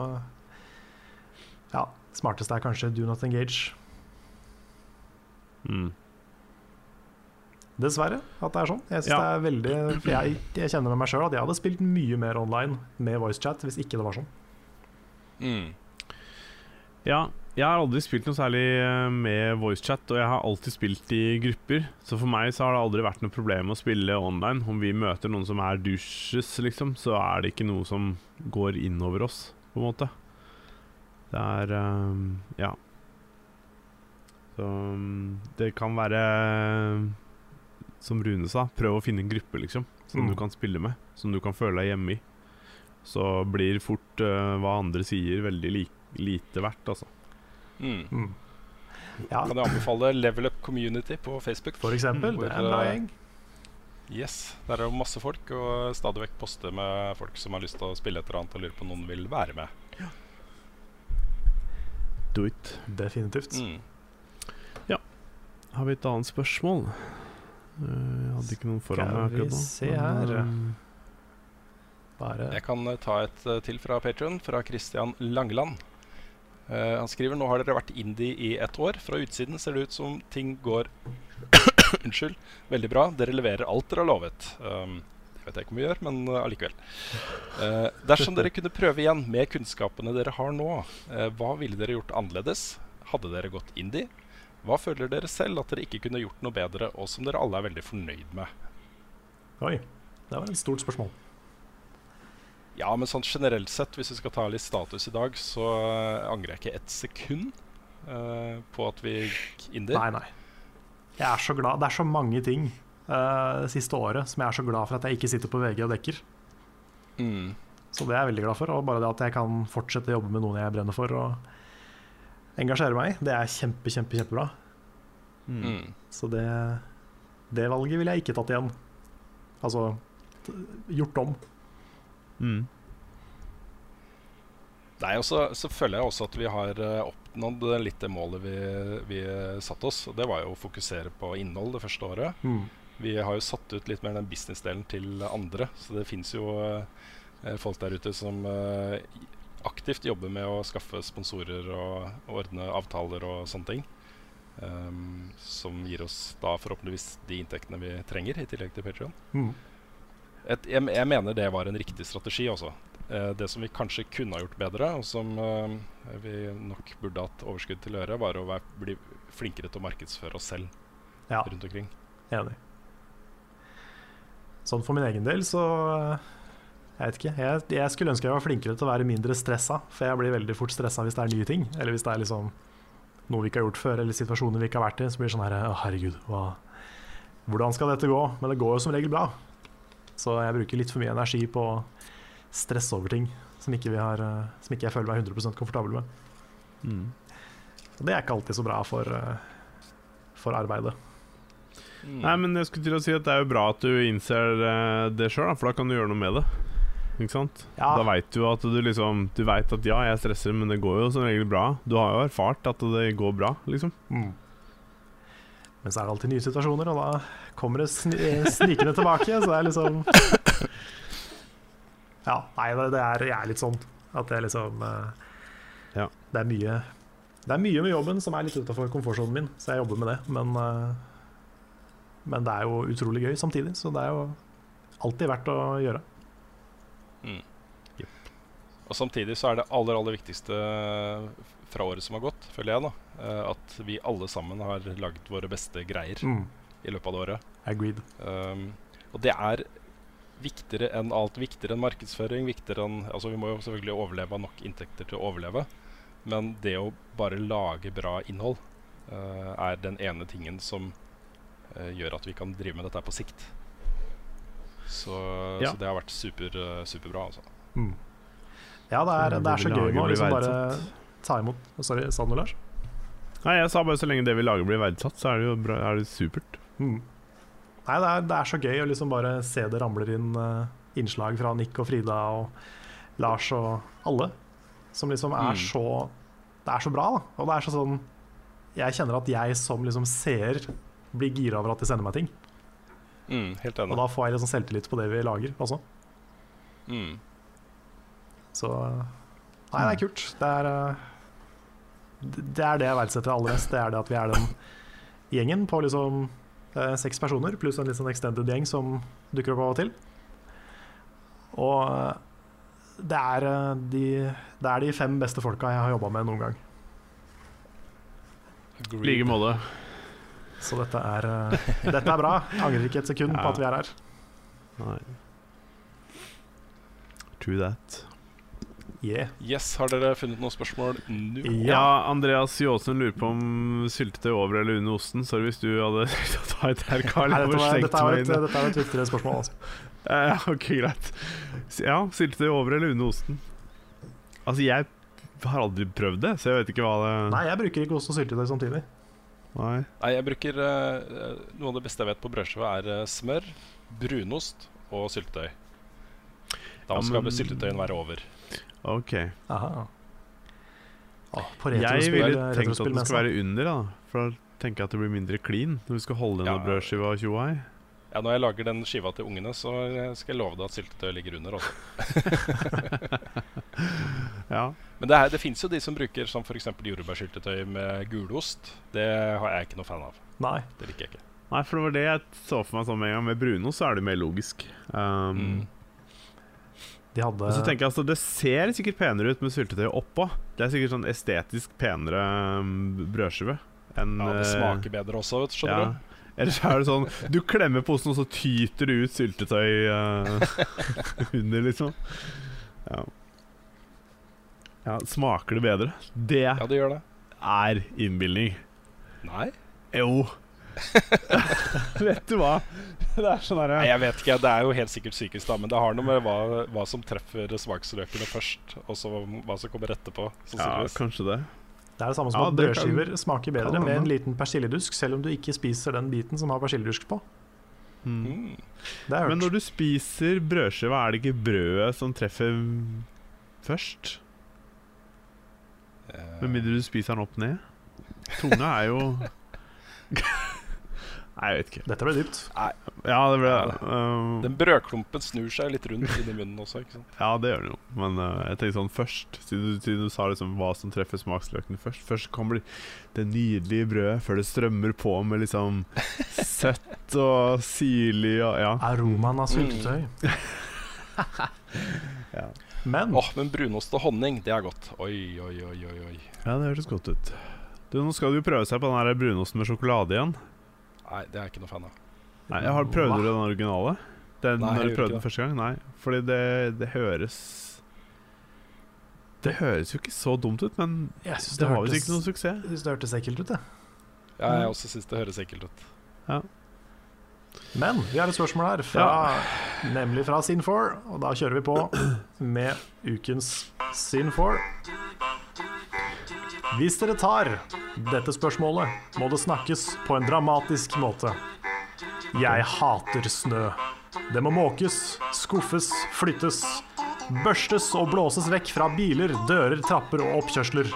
Ja, smarteste er kanskje do not engage. Mm. Dessverre at det er sånn. Jeg Ja. det er veldig For jeg, jeg kjenner med meg sjøl at jeg hadde spilt mye mer online med voicechat hvis ikke det var sånn. Mm. Ja, jeg har aldri spilt noe særlig eh, med voicechat, og jeg har alltid spilt i grupper. Så for meg så har det aldri vært noe problem å spille online. Om vi møter noen som er douches, liksom, så er det ikke noe som går innover oss, på en måte. Det er um, Ja. Så mm, det kan være Som Rune sa, prøv å finne en gruppe, liksom, som Mm. du kan spille med. Som du kan føle deg hjemme i. Så blir fort uh, hva andre sier, veldig li lite verdt, altså. Mm. Mm. Ja, Kan jeg anbefale Level Up Community på Facebook? for eksempel. Hvor, Det er en bra gjeng. Yes, Der er det masse folk, og stadig vekk poste med folk som har lyst til å spille et eller annet og lurer på om noen vil være med. Do it. Definitivt. Mm. Har vi et annet spørsmål? Eh, Jeg hadde ikke noen foran Skal meg vi akkurat nå. se her. eh, Bare Jeg kan eh, ta et til fra Patreon, fra Christian Langeland. Uh, han skriver nå har dere vært indie i ett år. Fra utsiden ser det ut som ting går Unnskyld. Veldig bra. Dere leverer alt dere har lovet. Um, det vet jeg ikke om vi gjør, men uh, allikevel. Uh, dersom dere kunne prøve igjen med kunnskapene dere har nå, hva ville dere gjort annerledes? Hadde dere gått indie? Hva føler dere selv at dere ikke kunne gjort noe bedre, og som dere alle er veldig fornøyd med? Oi, det var et stort spørsmål. Ja, men sånn generelt sett, hvis vi skal ta litt status i dag, så eh, angrer jeg ikke ett sekund uh, på at vi gikk inder. Nei, nei. Jeg er så glad. Det er så mange ting uh, siste året som jeg er så glad for at jeg ikke sitter på VG og dekker. Mm. Så det er jeg veldig glad for. Og bare det at jeg kan fortsette å jobbe med noen jeg brenner for og engasjere meg i, det er kjempe, kjempe, kjempebra. Mm. Så det Det valget ville jeg ikke tatt igjen. Altså gjort om. Mm. Nei, og så, så føler jeg også at vi har eh, oppnådd litt det målet vi, vi satte oss. Og det var jo å fokusere på innhold det første året. Mm. Vi har jo satt ut litt mer den businessdelen til andre. Så det fins jo eh, folk der ute som eh, aktivt jobber med å skaffe sponsorer og, ordne avtaler og sånne ting. Um, som gir oss da forhåpentligvis de inntektene vi trenger, i tillegg til Patreon. Mm. Jeg, jeg mener det var en riktig strategi også. Eh, det som vi kanskje kunne ha gjort bedre, og som eh, vi nok burde hatt overskudd til å gjøre, var å være, bli flinkere til å markedsføre oss selv Ja, rundt omkring. enig. Sånn for min egen del, så eh, Jeg vet ikke. Jeg, jeg skulle ønske jeg var flinkere til å være mindre stressa, for jeg blir veldig fort stressa hvis det er nye ting. Eller hvis det er liksom noe vi ikke har gjort før, eller situasjoner vi ikke har vært i. Så blir det sånn her Å, herregud, hva, hvordan skal dette gå? Men det går jo som regel bra. Så jeg bruker litt for mye energi på å stresse over ting som ikke, vi har, eh, som ikke jeg føler meg 100% komfortabel med. Mm. Og det er ikke alltid så bra for, eh, for arbeidet. Mm. Nei, men jeg skulle til å si at det er jo bra at du innser eh, det sjøl, for da kan du gjøre noe med det. Ikke sant? Ja. Da veit du at du liksom Du vet at ja, jeg stresser, men det går jo som regel bra. Du har jo erfart at det går bra, liksom. Mm. Men så er det alltid nye situasjoner, og da kommer det sn snikende tilbake. Så det er liksom Ja, nei, det, det er, jeg er litt sånn at det er liksom uh, Ja. Det er mye Det er mye med jobben som er litt utafor komfortsonen min, så jeg jobber med det. Men, uh, men det er jo utrolig gøy samtidig, så det er jo alltid verdt å gjøre. Mm. Og samtidig så er det aller aller viktigste fra året som har gått, føler jeg, da, eh, at vi alle sammen har lagd våre beste greier Mm. i løpet av det året. Agreed. Um, og det er viktigere enn alt. Viktigere enn markedsføring. Viktigere enn, altså Vi må jo selvfølgelig overleve av nok inntekter til å overleve. Men det å bare lage bra innhold uh, er den ene tingen som uh, gjør at vi kan drive med dette på sikt. Så, Ja. så det har vært super, superbra, altså. Mm. Ja, det er, det er så gøy å liksom bare ta imot Sorry, sa du noe, Lars? Nei, jeg sa bare så lenge det vi lager blir verdsatt, så er det jo bra, er det supert. Mm. Nei, det er, det er så gøy å liksom bare se det ramler inn uh, innslag fra Nick og Frida og Lars og alle. Som liksom er Mm. så Det er så bra, da. Og det er så sånn Jeg kjenner at jeg som liksom seer blir gira over at de sender meg ting. Mm, helt Og da får jeg liksom selvtillit på det vi lager også. Mm. Så Nei, det er kult. Det er eh, det det er det jeg verdsetter aller mest. Det er det at vi er den gjengen på liksom eh, seks personer, pluss en litt sånn extended gjeng som dukker opp av og til. Og eh, det er, eh, de, det er de fem beste folka jeg har jobba med noen gang. I like måte. Så dette er, eh, dette er bra. Jeg angrer ikke et sekund på at vi er her. Nei. True that. Yeah. Yes, har dere funnet noen spørsmål nå? Ja, Andreas Jåsen lurer på om syltetøy over eller under osten. Sorry hvis du hadde ta et her, Carl. Nei, dette, var, dette, er et, dette er et viktigere spørsmål. Altså. Ja, ok, greit. Ja, syltetøy over eller under osten? Altså, jeg har aldri prøvd det, så jeg vet ikke hva det Nei, jeg bruker ikke ost og syltetøy samtidig. Nei. Nei, jeg bruker uh, Noe av det beste jeg vet på brødskiva, er uh, smør, brunost og syltetøy. Da Ja, skal men- syltetøyen være over. Ok. Aha. På Jeg ville tenkt at den skal være under, da. For da tenker jeg at det blir mindre clean når du skal holde Ja. denne brødskiva og tjoa i. Ja, Når jeg lager den skiva til ungene, så eh, skal jeg love deg at syltetøy ligger under. Også. Ja. Men det, er- det fins jo de som bruker som f.eks. jordbærsyltetøy med gulost. Det har jeg ikke noe fan av. Nei. Det liker jeg ikke. Nei, for det var det jeg så for meg sånn med en gang. Med brunost så er det mer logisk. Um, Mm. De hadde Og så tenker jeg altså, Det ser sikkert penere ut med syltetøy oppå. Det er sikkert sånn estetisk penere um, brødskive enn Ja, Det eh, smaker bedre også, vet, skjønner ja. Ellers er det sånn Du klemmer på osten, og så tyter det ut syltetøy uh, under, liksom. Ja. Ja. Smaker det bedre? Det. Ja, det gjør det. er innbilning. Nei? Jo. Vet du hva? Det er sånn Nei, herre jeg vet ikke. Det er jo helt sikkert psykisk, da. Men det har noe med hva, hva som treffer smaksløkene først, og så hva som kommer etterpå. Ja, kanskje det. Det er det samme som Ja, at brødskiver kan- smaker bedre kan med en liten persilledusk, selv om du ikke spiser den biten som har persilledusk på. Mm. Mm. Men når du spiser brødskive, er det ikke brødet som treffer først? Eh, Med mindre du spiser den opp ned? Tunga er jo Nei, jeg vet ikke. Dette ble dypt. Ja, det ble Ja, um, Den brødklumpen snur seg litt rundt inni munnen også. ikke sant? Ja, det gjør den jo. Men uh, jeg tenker sånn først, siden du, siden du sa liksom hva som treffer smaksløkene først. Først kommer det nydelige brødet før det strømmer på med liksom søtt og syrlig og ja. Aromaen av syltetøy. Ja, Men Åh, Men brunost og honning, det er godt. Oi, oi, oi, oi. oi. ja det høres godt ut. Du, Nå skal du jo prøve seg på den her brunosten med sjokolade igjen. Nei, det er jeg ikke noe fan av. Nei, jeg har Prøvde Hva? du den originale? Den, Nei, når jeg du gjorde prøvde ikke den første gang? Nei, fordi det, det høres Det høres jo ikke så dumt ut, men jeg synes det det, var visst hørtes- ikke noe suksess. jeg synes det hørtes ekkelt ut, jeg. Ja, jeg også syns det høres ekkelt ut. Men vi har et spørsmål her, fra, nemlig fra Sin4. Og da kjører vi på med ukens Sin4. Hvis dere tar dette spørsmålet, må det snakkes på en dramatisk måte. Jeg hater snø. Det må måkes, skuffes, flyttes, børstes og blåses vekk fra biler, dører, trapper og oppkjørsler.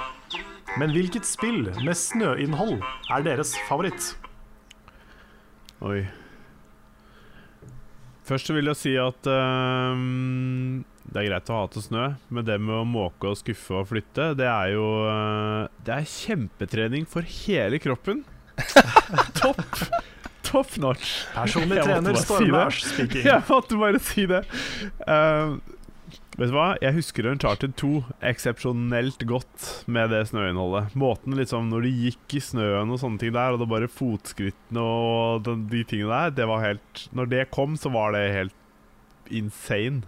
Men hvilket spill med snøinnhold er deres favoritt? Oi. Først så vil jeg si at um, det er greit å hate snø, men det med å måke og skuffe og flytte, det er jo uh, Det er kjempetrening for hele kroppen. Topp! Top notch. Personlig trener Storm-Lars speaking. Jeg måtte bare si det. Ehm, vet du hva? Jeg husker Uncharted 2 eksepsjonelt godt med det snøinnholdet. Måten liksom når de gikk i snøen og sånne ting der, og det bare fotskrittene og de, de tingene der, det var helt Når det kom, så var det helt insane.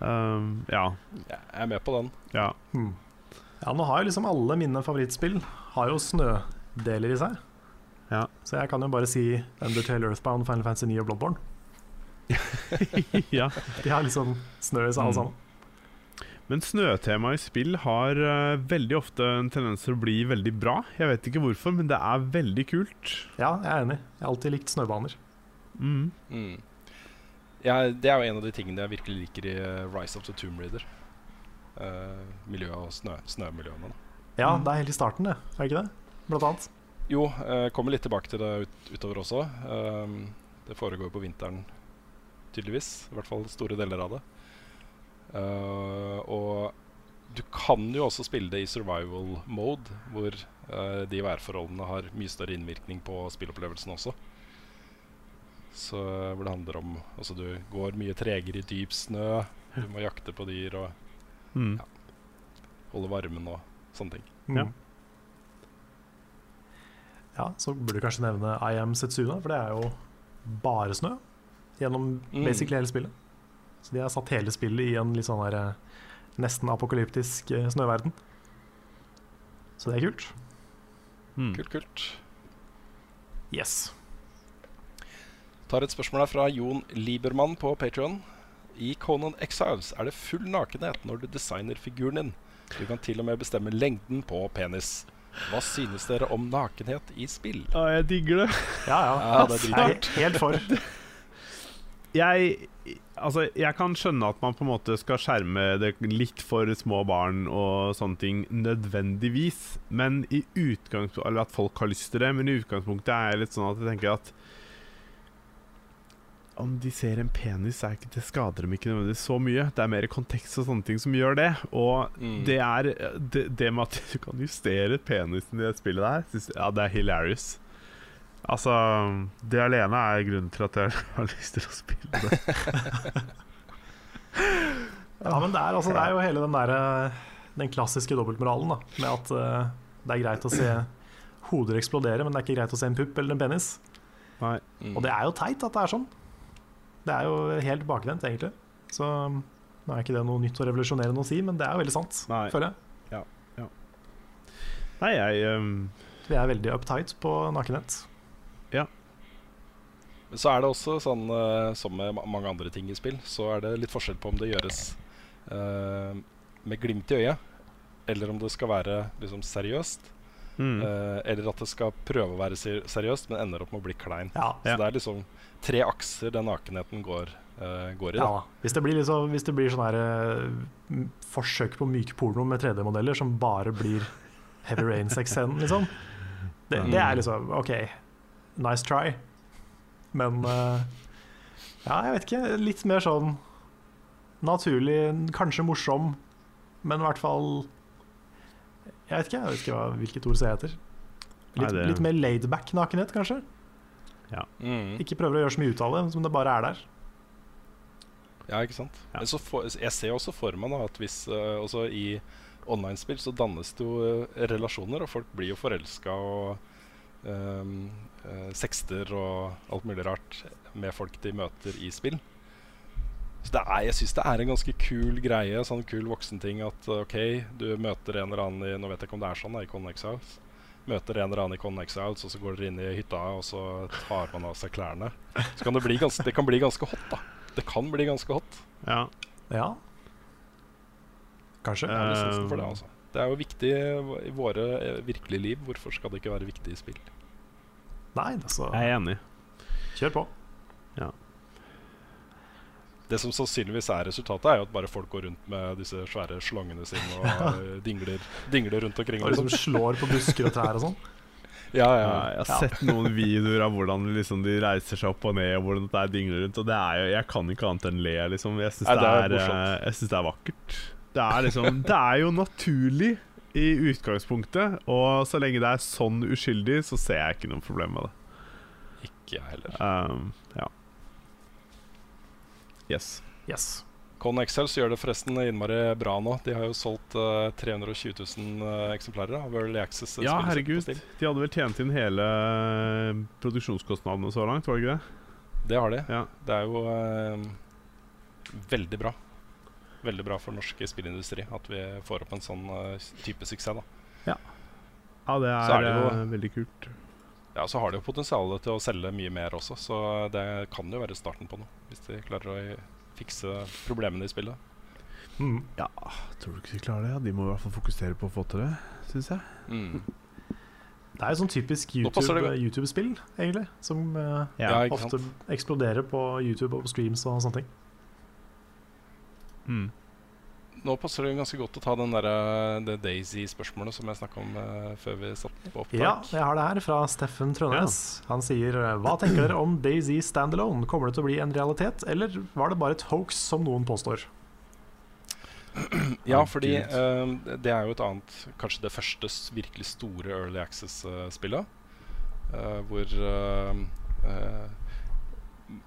Um, ja. Jeg er med på den. Ja. Hmm. Ja, nå har jo liksom alle mine favorittspill Har jo snødeler i seg. Ja. Så jeg kan jo bare si Undertale, Earthbound, Final Fantasy 9 og Bloodborne. ja. De har liksom snø i seg alle Mm. sammen. Men snøtema i spill har uh, veldig ofte en tendens til å bli veldig bra. Jeg vet ikke hvorfor, men det er veldig kult. Ja, jeg er enig. Jeg har alltid likt snøbaner. Mm. Mm. Ja, det er jo en av de tingene jeg virkelig liker i eh, Rise of the Tomb Raider. Uh, miljøet og snø, snømiljøene. da. Ja, Mm. det er helt i starten, det. Er det ikke det? Blant annet. Jo, uh, kommer litt tilbake til det ut, utover også. Um, det foregår på vinteren, tydeligvis. I hvert fall store deler av det. Uh, og du kan jo også spille det i survival mode, hvor uh, de værforholdene har mye større innvirkning på spillopplevelsen også. Så hvor det handler om Altså, du går mye tregere i dyp snø, du må jakte på dyr og Mm. holde varmen og sånne ting. Mm. Ja. Ja, så burde du kanskje nevne I Am Setsuna, for det er jo bare snø gjennom Mm. basically hele spillet. Så de har satt hele spillet i en litt sånn der eh, nesten apokalyptisk eh, snøverden. Så det er kult. Mm. Kult, kult. Yes. Tar et spørsmål her fra Jon Liebermann på Patreon I Conan Exiles er det full nakenhet når du designer figuren din. Du kan til og med bestemme lengden på penis. Hva synes dere om nakenhet i spill? Ja, jeg digger det. Ja, ja. Ja, det er er helt for. Jeg, altså, jeg kan skjønne at man på en måte skal skjerme det litt for små barn og sånne ting nødvendigvis, men i utgangspunktet Eller at folk har lyst til det, men i utgangspunktet er jeg litt sånn at jeg tenker at om de ser en penis, er ikke, det skader dem ikke nødvendigvis så mye. Det er mer kontekst og sånne ting som gjør det. Og Mm. det er det, det med at du kan justere penisen i det spillet der, synes, ja, det er hilarious. Altså, det alene er grunnen til at jeg har lyst til å spille det. Ja, men det er, altså, det er jo hele den der, Den klassiske dobbeltmoralen, da. Med at uh, det er greit å se hoder eksplodere, men det er ikke greit å se en pupp eller en penis. Nei. Mm. Og det er jo teit at det er sånn. Det er jo helt bakvendt, egentlig. Så nå er ikke det noe nytt og revolusjonerende å si, men det er jo veldig sant, Nei. føler jeg. Nei, jeg um, Vi er veldig uptight på nakenhet. Men så er det også sånn eh, som med mange andre ting i spill, så er det litt forskjell på om det gjøres uh, med glimt i øyet, eller om det skal være liksom, seriøst. Mm. Uh, eller at det skal prøve å være seriøst, men ender opp med å bli klein. Ja. Så det er liksom tre akser den nakenheten går, uh, går i. Ja, hvis det blir, liksom, hvis det blir sånn her uh, forsøk på mykporno med 3D-modeller som bare blir Heavy Rain 6-scenen, liksom. Det, det er liksom OK, nice try. Men eh, ja, jeg vet ikke. Litt mer sånn naturlig, kanskje morsom, men i hvert fall Jeg vet ikke, jeg vet ikke hva, hvilket ord ser heter. Litt, Nei, det- litt mer laidback nakenhet, kanskje. Mm. Ikke prøver å gjøre så mye ut av det, som det bare er der. Ja, ikke sant? Ja. Men så får, jeg ser også for meg da, at hvis uh, også i online-spill så dannes det jo uh, relasjoner, og folk blir jo forelska og um, eh, sexter og alt mulig rart med folk de møter i spill. Så det er, jeg syns det er en ganske kul greie, sånn kul voksenting at eh, OK, du møter en eller annen i Nå vet jeg ikke om det er sånn da, i Con Exiles. Møter en eller annen i Con Exiles, og så går dere inn i hytta, og så tar man av seg klærne. Så kan det bli ganske, det kan bli ganske hot, da. Det kan bli ganske hot. Ja. Ja. Kanskje. Jeg har lisensen for det, altså. Det er jo viktig i våre eh, virkelige liv. Hvorfor skal det ikke være viktig i spill? Nei, altså, Jeg er enig. kjør på. Det som sannsynligvis er resultatet, er jo at bare folk går rundt med disse svære slangene sine og dingler, dingler rundt omkring. Og liksom Liksom. slår på busker og trær og sånn. Ja, ja. Ja, jeg har sett noen videoer av hvordan liksom, de reiser seg opp og ned, og hvordan det er dingler rundt. Og det er jo, jeg kan ikke annet enn le, liksom. Jeg syns det, det eh, jeg synes det er vakkert. Det er liksom Det er jo naturlig i utgangspunktet, og så lenge det er sånn uskyldig, så ser jeg ikke noe problem med det. Ikke jeg heller. Um, ja. Yes. Yes. Con Excels gjør det forresten innmari bra nå. De har jo solgt uh, 320 000 eh, eksemplarer av Early Access. eh, Ja, herregud. De hadde vel tjent inn hele eh, produksjonskostnadene så langt, var det ikke det? Det har de. Ja. Det er jo uh, veldig bra. Veldig bra for norsk spillindustri at vi får opp en sånn eh, type suksess. da Ja, det er, er det jo- eh, veldig kult. Ja, Så har de jo potensial til å selge mye mer også, så det kan jo være starten på noe. Hvis de klarer å fikse problemene i spillet. Mm. Ja, tror du ikke de klarer det? Ja, de må i hvert fall fokusere på å få til det, syns jeg. Mm. Det er jo sånn typisk YouTube-spill, YouTube egentlig. Som uh, Ja. Ja, ofte sant? eksploderer på YouTube og på streams og sånne ting. Mm. Nå passer det ganske godt å ta den der, eh, det Daisy-spørsmålet som jeg snakka om uh, før vi satte på opptak. Ja, jeg har det her fra Steffen Trønnes. Han sier Hva tenker dere om Daisy standalone? Kommer det til å bli en realitet, eller var det bare et hoax, som noen påstår? Ja, fordi eh, det er jo et annet Kanskje det første virkelig store Early Access-spillet. Uh, hvor eh, eh,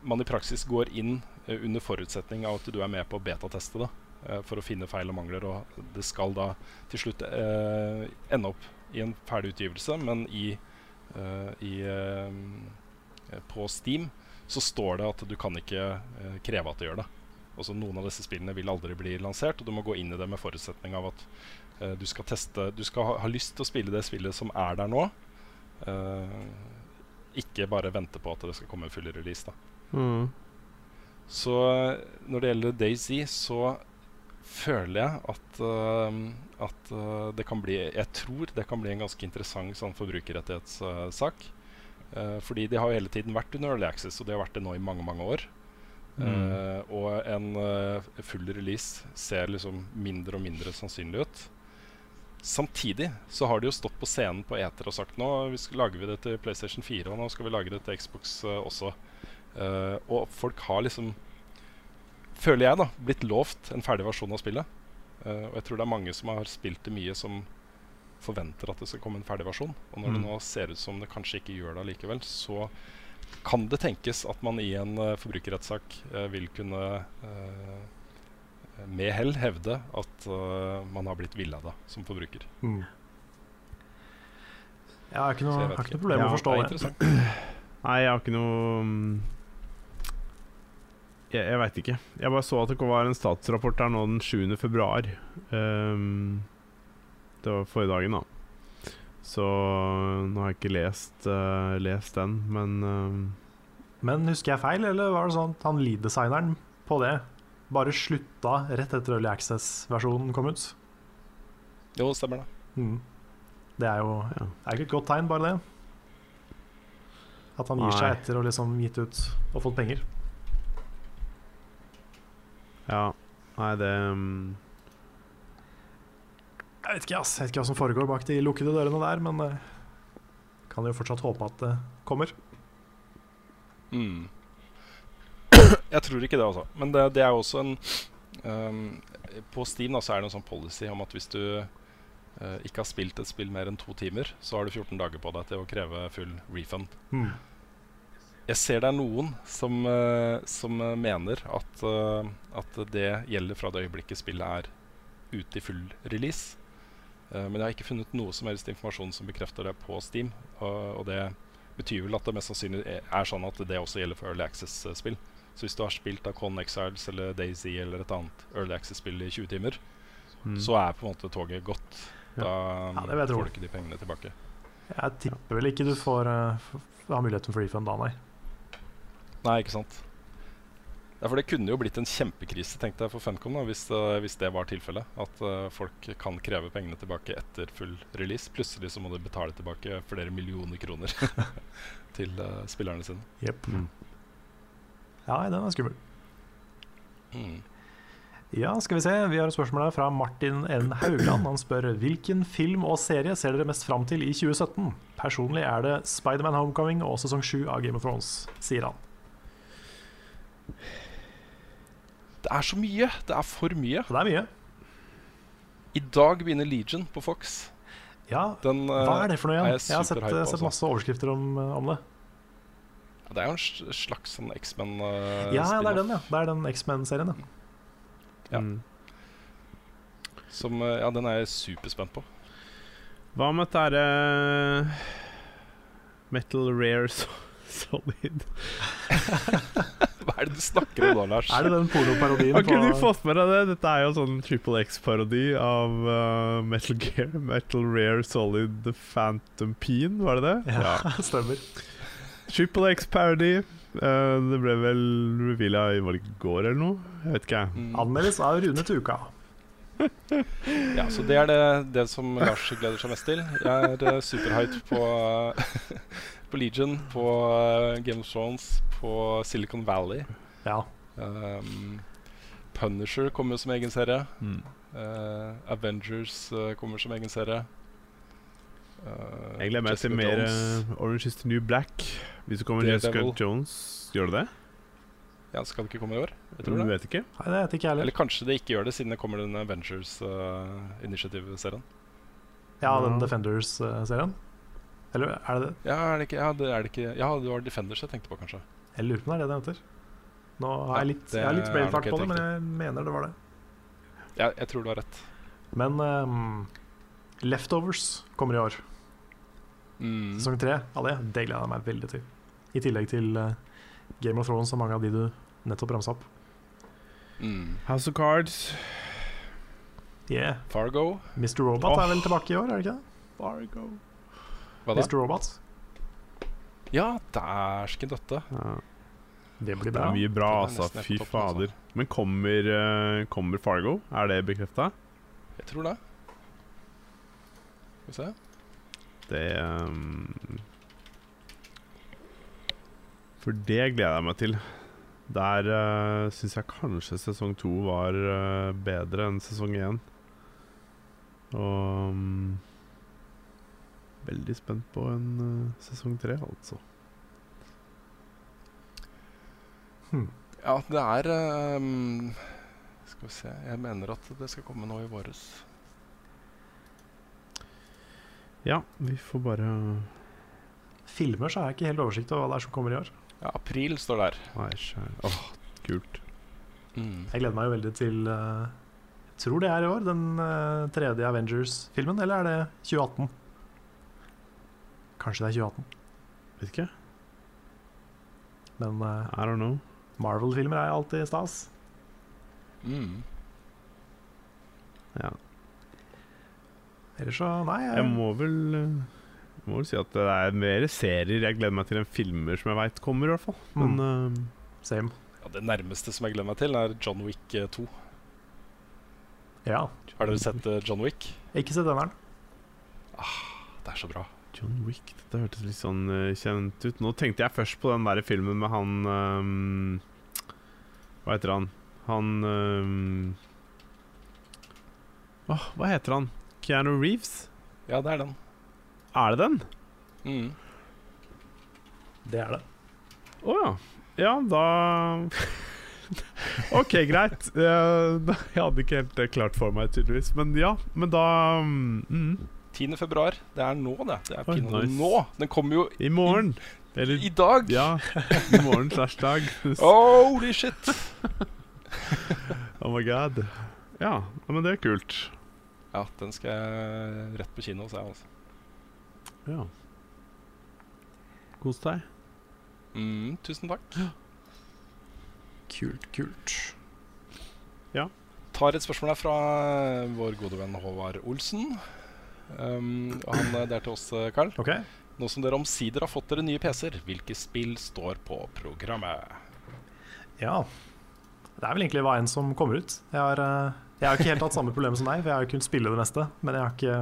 man i praksis går inn eh, under forutsetning av at du er med på å betateste det. eh, for å finne feil og mangler. Og det skal da til slutt eh, ende opp i en ferdig utgivelse, men i, eh, i eh, På Steam så står det at du kan ikke eh, kreve at det gjør det. Også Noen av disse spillene vil aldri bli lansert, og du må gå inn i det med forutsetning av at eh, du skal teste Du skal ha, ha lyst til å spille det spillet som er der nå. eh, ikke bare vente på at det skal komme en full release. da Mm. Så eh, når det gjelder Daisy, så føler jeg at, uh, at uh, det kan bli Jeg tror det kan bli en ganske interessant sånn forbrukerrettighetssak. Uh, fordi de har jo hele tiden vært under Early Access, og de har vært det nå i mange mange år. Eh, og en full release ser liksom mindre og mindre sannsynlig ut. Samtidig så har de jo stått på scenen på Eter og sagt nå vi skal, lager vi det til PlayStation 4, og nå skal vi lage det til Xbox også. Eh, og folk har liksom, føler jeg, da blitt lovt en ferdig versjon av spillet. Uh, og jeg tror det er mange som har spilt det mye, som forventer at det skal komme en ferdig versjon. Og når det Mm. nå ser ut som det kanskje ikke gjør det allikevel, så kan det tenkes at man i en uh, forbrukerrettssak vil kunne eh, med hell hevde at man har blitt villeda som forbruker. Mm. Jeg har ikke noe, har ikke ikke. noe problem med Ja, å forstå det det. Nei, jeg har ikke noe mm, Jeg, jeg veit ikke. Jeg bare så at det var en statsrapport der nå den 7. februar. Ehm, det var forrige dagen, da. Så nå har jeg ikke lest, uh, lest den, men ehm, Men husker jeg feil, eller var det sånn at han lead-designeren på det bare slutta rett etter Early Access-versjonen kom ut? Jo, stemmer det. Mm. Det er jo Ja. er ikke et godt tegn, bare det. At han gir Nei. seg etter å liksom gitt ut og fått penger. Ja. Nei, det um... Jeg vet ikke, ass. Jeg vet ikke hva som foregår bak de lukkede dørene der, men uh, kan jo fortsatt håpe at det kommer. Mm. Jeg tror ikke det, altså. Men det, det er jo også en um, På Steam da, så er det en sånn policy om at hvis du uh, ikke har spilt et spill mer enn to timer, så har du 14 dager på deg til å kreve full refund. Mm. Jeg ser det er noen som, eh, som eh, mener at, eh, at det gjelder fra det øyeblikket spillet er ute i full release. Eh, men jeg har ikke funnet noe som helst informasjon som bekrefter det på Steam. Og, og det betyr vel at det mest sannsynlig er, sånn at det også gjelder for Early Access-spill. Så hvis du har spilt av Con Exiles eller Daisy eller et annet Early Access-spill i 20 timer, mm. så er på en måte toget gått. Da Ja, får du ikke de pengene tilbake. Jeg tipper vel ikke du får uh, f- ha muligheten for refund da, nei. Nei, ikke sant. Ja, for det kunne jo blitt en kjempekrise tenkte jeg for Funcom da, hvis, uh, hvis det var tilfellet. At uh, folk kan kreve pengene tilbake etter full release. Plutselig så må de betale tilbake flere millioner kroner til uh, spillerne sine. Yep. Mm. Ja, den er skummel. Mm. Ja, skal vi se. Vi har et spørsmål her fra Martin N. Haugland. Han spør hvilken film og serie ser dere mest fram til i 2017? Personlig er det Spiderman Homecoming og sesong 7 av Game of Thrones, sier han. Det er så mye! Det er for mye. Det er mye. I dag begynner Legion på Fox. Ja, Den, eh, hva er det for noe igjen? jeg Jeg har sett, hype, sett altså. masse overskrifter om, om det. Det er jo en slags sånn X-Men-spin-off. Ja, ja, det er den, ja. Det er den X-Men-serien, ja. Ja. Mm. Som, eh, ja, den er jeg superspent på. Hva med dette herre Metal Rare so Solid? Hva er det du snakker om nå, Lars? Er det den pornoparodien Har ikke du fått med deg det? Dette er jo sånn Triple X-parodi av uh, Metal Gear. Metal Rare Solid The Phantom Peen, var det det? Ja, stemmer. Triple X-parody. Uh, det ble vel reveala i går eller noe? Jeg vet ikke. Mm. Anmeldes av Rune Tuka. Ja, så det er det, det som Lars gleder seg mest til. Jeg er uh, superhyped på, på Legion, på eh, Game of Thrones, på Silicon Valley. Ja. Um, Punisher kommer som egen serie. Mm. Uh, Avengers uh, kommer som egen serie. Uh, Jeg gleder meg til mer eh, Orange is the New Black. Hvis det kommer Jessica Jones, gjør det det? Ja, Skal det ikke komme i år? Jeg Du det. vet ikke? Nei, det vet ikke jeg heller. Eller kanskje det ikke gjør det, siden det kommer den Avengers uh, Initiative-serien. Ja, den Ja. Defenders-serien. Eller er det det? Ja, er det ikke, ja, det er det ikke Ja, det var Defenders jeg tenkte på, kanskje. Jeg lurer på om det er det det heter. Nå har jeg litt, ja, jeg har litt er brain fart på det, men jeg mener det var det. Ja, jeg tror du har rett. Men um, Leftovers kommer i år. Mm. Sesong tre av det. Det gleder jeg meg veldig til. I tillegg til eh, Game of Thrones og mange av de du nettopp ramsa opp. Mm. House of Cards. Yeah. Fargo. Mr. Robot oh. er vel tilbake i år, er det ikke det? Fargo. Hva da? Mr. Robot. Ja, dæsken døtte. Ja, Det blir det bra. er mye bra, altså. Fy altså. fader. Men kommer, eh, kommer Fargo? Er det bekrefta? Jeg tror det. Skal vi se. Det um, For det gleder jeg meg til. Der uh, syns jeg kanskje sesong to var uh, bedre enn sesong én. Og um, Veldig spent på en uh, sesong tre, altså. Hmm. Ja, det er um, Skal vi se Jeg mener at det skal komme nå i våres. Ja, vi får bare Filmer så har jeg ikke helt oversikt over hva det er som kommer i år. Ja, april står der. Nei. Åh, kult. Mm. Jeg gleder meg jo veldig til uh, Jeg tror det er i år, den uh, tredje Avengers-filmen. Eller er det 2018? Kanskje det er 2018. Vet ikke. Men uh, I don't know. Marvel-filmer er alltid stas. Mm. Ja. Ellers så Nei. Jeg, Jeg må vel eh, må vel si at det er mer serier jeg gleder meg til enn filmer som jeg veit kommer, i hvert fall. Men eh, Same. Ja, det nærmeste som jeg gleder meg til, er John Wick eh, 2. Ja. Har dere sett eh, John Wick? Ikke sett den Ah, Det er så bra. John Wick, dette hørtes litt sånn uh, kjent ut. Nå tenkte jeg først på den der filmen med han um, Hva heter han? Han um, oh, Hva heter han? Keanu Reeves? Ja, det er den. Er det den? Mm. Det er det. Å ja. Ja, da OK, greit. Eh, Jeg hadde ikke helt det klart for meg, tydeligvis. Men ja, men da mm, 10. februar. Det er nå, det. Det er oh, pinadø nice. nå. Den kommer jo I morgen. Eller i dag. Ja, i morgen slash dag. Holy shit! Oh my god. Ja, ja, men det er kult. Ja, den skal jeg rett på kino sa jeg Altså. Ja. Kos deg. Mm, tusen takk. Kult, kult. Ja. Tar et spørsmål her fra eh, vår gode venn Håvard Olsen. Um, og han, er det er til oss, Karl Carl. OK. Nå som dere omsider har fått dere nye PC-er, hvilke spill står på programmet? Ja. Det er vel egentlig hva enn som kommer ut. Jeg har, eh, jeg har ikke helt hatt samme problem som deg, for jeg har jo kunnet spille det meste. Men jeg har ikke,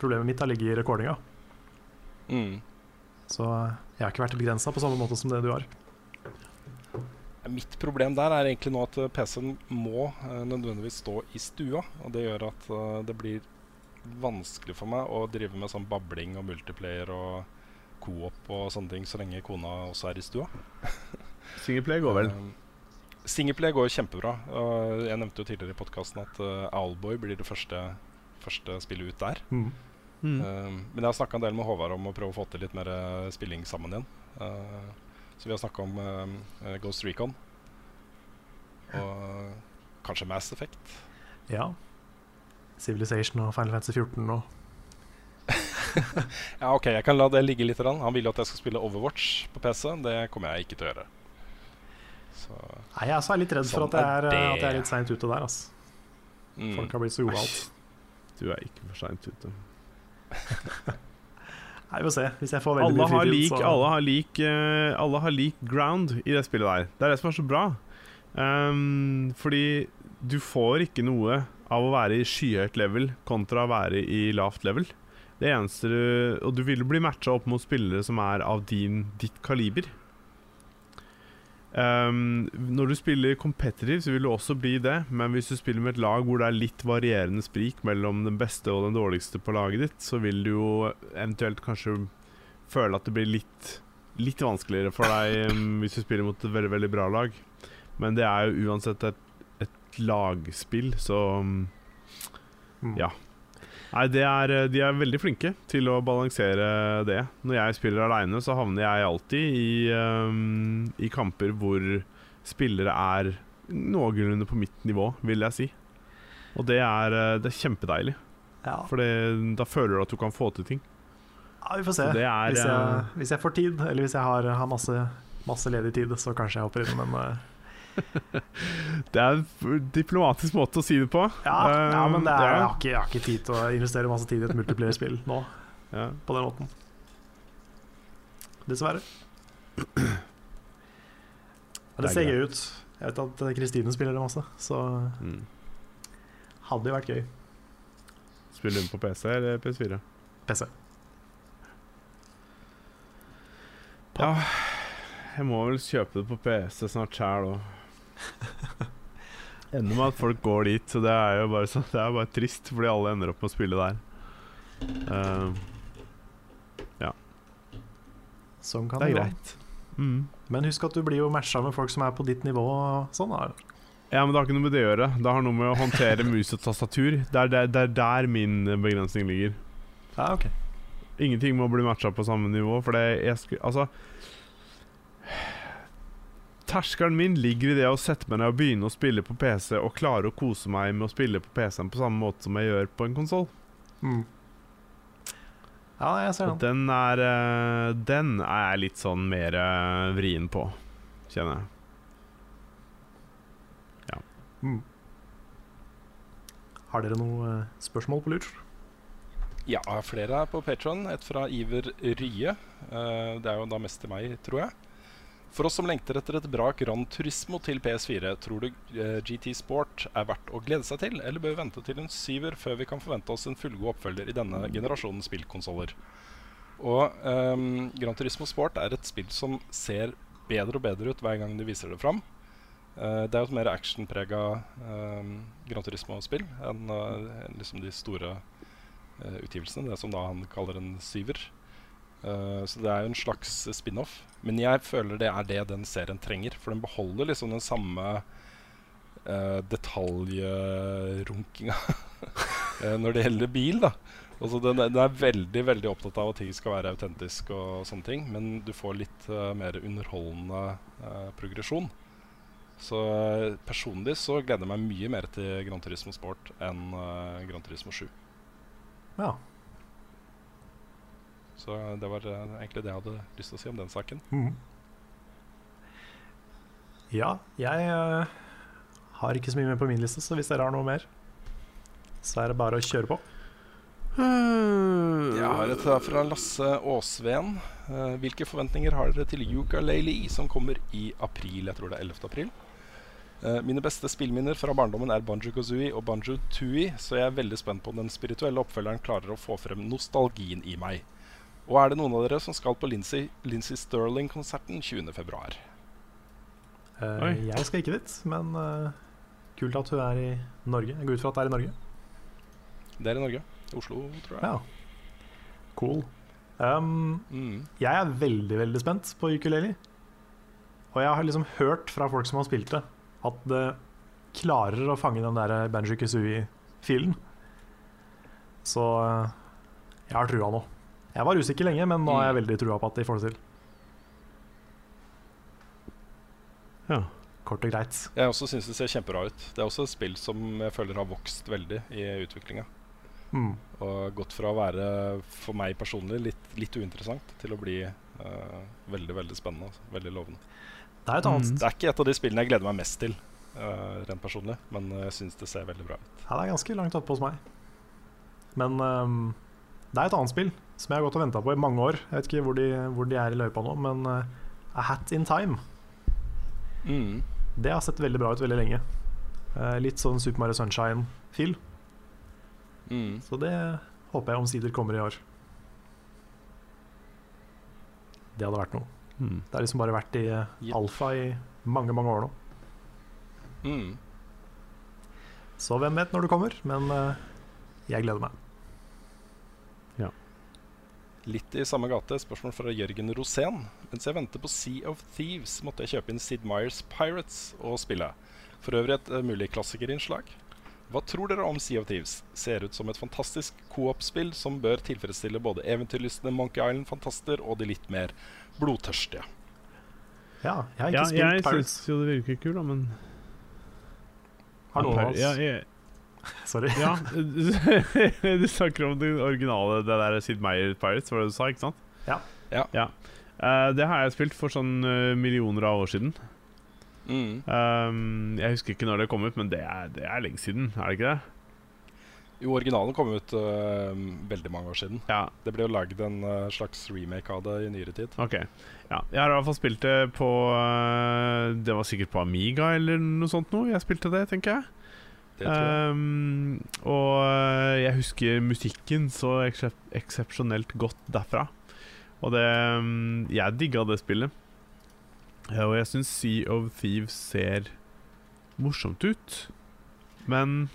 problemet mitt har ligget i recordinga. Mm. Så eh, jeg har ikke vært begrensa på samme måte som det du har. Mitt problem der er egentlig nå at eh, PC-en må eh, nødvendigvis stå i stua. Og det gjør at uh, det blir vanskelig for meg å drive med sånn babling og multiplayer og co-op og sånne ting så lenge kona også er i stua. Singleplay går vel. Um, Singleplay går kjempebra. Og jeg nevnte jo tidligere i podkasten at uh, Owlboy blir det første, første spillet ut der. Mm. Mm. Um, men jeg har snakka en del med Håvard om å prøve å få til litt mer eh, spilling sammen igjen. Uh, så vi har snakka om um, eh, Ghost Recon. Og kanskje Mass Effect. Ja. Civilization og Final Fantasy 14 og Ja, OK, jeg kan la det ligge litt. Han vil jo at jeg skal spille Overwatch på PC. Det kommer jeg ikke til å gjøre. Så Nei, jeg er så litt redd for Sånn at jeg er, er det. at jeg er litt seint ute der. Altså. mm. Folk har blitt så gode alt. Du er ikke for seint ute. Nei, Vi får se. Hvis jeg får veldig Alle mye fritid, lik, så alle, har like, uh, alle har like ground i det spillet der. Det er det som er så bra. Um, fordi du får ikke noe av å være i skyhøyt level kontra å være i lavt level. Det eneste du Og du vil bli matcha opp mot spillere som er av din, ditt kaliber. Ehm, når du spiller competitive, så vil du også bli det, men hvis du spiller med et lag hvor det er litt varierende sprik mellom den beste og den dårligste på laget ditt, så vil du jo eventuelt kanskje føle at det blir litt, litt vanskeligere for deg um, hvis du spiller mot et veldig, veldig bra lag. Men det er jo uansett et, et lagspill, så um, ja. Nei, det er, de er veldig flinke til å balansere det. Når jeg spiller aleine, så havner jeg alltid i, um, i kamper hvor spillere er noenlunde på mitt nivå, vil jeg si. Og det er, eh, det er kjempedeilig, Ja. for det, da føler du at du kan få til ting. ja, vi får se. Det er, hvis, jeg, eh, hvis jeg får tid, eller hvis jeg har, har masse, masse ledig tid, så kanskje jeg hopper inn. Men eh, Det er en diplomatisk måte å si det på. ja, ja, men det er, jeg, Um, har ikke, jeg har ikke tid til å investere masse tid i et multiplayer-spill nå, ja. på den måten. Dessverre. Ja, det Det er ser gøy ut. Jeg vet at eh, Kristine spiller det masse, så Mm. hadde det vært gøy. Spiller hun på PC eller PS4? PC. Ja, jeg må vel kjøpe det på PC snart sjæl òg. Ender med at folk går dit, så det er jo bare, sånn, det er bare trist, fordi alle ender opp med å spille der. Ja Sånn kan det det er gå. greit. Mm. Men husk at du blir jo matcha med folk som er på ditt nivå. Sånn Sånn da. Ja, men det har ikke noe med det å gjøre. Det har noe med å håndtere mus og tastatur. Det er der, det er der min begrensning ligger. Ja, ok. Ingenting må bli matcha på samme nivå, for det jeg skulle Altså Terskelen min ligger i det å sette meg ned og begynne å spille på PC og klare å kose meg med å spille på PC-en på samme måte som jeg gjør på en konsoll. Mm. Ja, jeg ser den. den er eh, Den er jeg litt sånn mer eh, vrien på, kjenner jeg. Mm. Har dere noe eh, spørsmål på lur? Ja, flere er på Patron. Et fra Iver Rye. Eh, det er jo da mest til meg, tror jeg. For oss som lengter etter et bra Gran Turismo til PS4, tror du eh, GT Sport er verdt å glede seg til, eller bør vi vente til en syver før vi kan forvente oss en fullgod oppfølger i denne generasjonen spillkonsoller? Og um, Gran Turismo Sport er et spill som ser bedre og bedre ut hver gang de viser det fram. Uh, det er jo et mer actionprega um, Gran Turismo-spill enn uh, liksom de store uh, utgivelsene. Det som da han kaller en syver. Eh, så det er jo en slags spin-off. Men jeg føler det er det den serien trenger. For den beholder liksom den samme uh, detaljrunkinga uh, når det gjelder bil. da Altså den, den er veldig veldig opptatt av at ting skal være autentisk, og sånne ting men du får litt uh, mer underholdende uh, progresjon. Så uh, personlig så gleder jeg meg mye mer til Gran Turismo Sport enn eh, Gran Turismo 7. Ja. Så det var eh, egentlig det jeg hadde lyst til å si om den saken. Mm. Ja, jeg eh, har ikke så mye mer på min liste, så hvis dere har noe mer, så er det bare å kjøre på. Jeg har et fra Lasse Aasveen. Eh, hvilke forventninger har dere til Ukulele som kommer i april? Jeg tror det er 11. april. Eh, mine beste spillminner fra barndommen er Banjo Kazooie og Banjo Tooie, så jeg er veldig spent på om den spirituelle oppfølgeren klarer å få frem nostalgien i meg. Og er det noen av dere som skal på Lindsay, Lindsay Sterling-konserten 20.2.? Uh, jeg skal ikke dit, men uh, kult at hun er i Norge. Jeg går ut fra at det er i Norge. Det er i Norge. Oslo, tror jeg. Ja. Cool. Um, Mm. jeg er veldig, veldig spent på ukulele. Og jeg har liksom hørt fra folk som har spilt det, at det klarer å fange den der Banjo Kazooie-filen. Så eh, jeg har trua nå. Jeg var usikker lenge, men nå har jeg veldig trua på at de får det til. Ja. Kort og greit. Jeg også syns det ser kjempebra ut. Det er også et spill som jeg føler har vokst veldig i utviklinga. Mm. Og gått fra å være for meg personlig litt, litt uinteressant til å bli uh, veldig veldig spennende. Altså. Veldig lovende. Det er et annet Mm. Det er ikke et av de spillene jeg gleder meg mest til, uh, rent personlig, men jeg syns det ser veldig bra ut. Ja, det er ganske langt oppe hos meg. Men um, det er et annet spill som jeg har gått og venta på i mange år. Jeg vet ikke hvor de, hvor de er i løypa nå, men uh, A Hat in Time Mm. Det har sett veldig bra ut veldig lenge. Uh, litt sånn Super Mario Sunshine-feel. Mm. Så det håper jeg omsider kommer i år. Det hadde vært noe. Mm. Det har liksom bare vært i yep. Alfa i mange, mange år nå. Mm. Så hvem vet når det kommer, men uh, jeg gleder meg. Litt i samme gate, spørsmål fra Jørgen Rosén. Mens jeg venter på Sea of Thieves, måtte jeg kjøpe inn Sid Meyers Pirates og spille. For øvrig et eh, mulig klassikerinnslag. Hva tror dere om Sea of Thieves? Ser ut som et fantastisk co-op-spill som bør tilfredsstille både eventyrlystne Monkey Island-fantaster og de litt mer blodtørstige. Ja, jeg har Ja, ikke jeg spilt Pirates. syns jo det virker kult, da, men Har noen av oss ja, jeg, Sorry. ja, du snakker om det originale, det der Sid Meyer Pirates, var det du sa, ikke sant? Ja. Ja. Eh, det har jeg spilt for sånn eh, millioner av år siden. Mm. Um, jeg husker ikke når det kom ut, men det er, det er lenge siden, er det ikke det? Jo, originalen kom ut uh, veldig mange år siden. Ja, Det ble jo lagd en uh, slags remake av det i nyere tid. ok. Ja, jeg har i hvert fall spilt det på uh, Det var sikkert på Amiga eller noe sånt noe. Jeg spilte det, tenker jeg. Jeg. Um, og eh, jeg husker musikken så eksep eksepsjonelt godt derfra. Og det um, Jeg digga det spillet. Og jeg syns Sea of Thieves ser morsomt ut. Men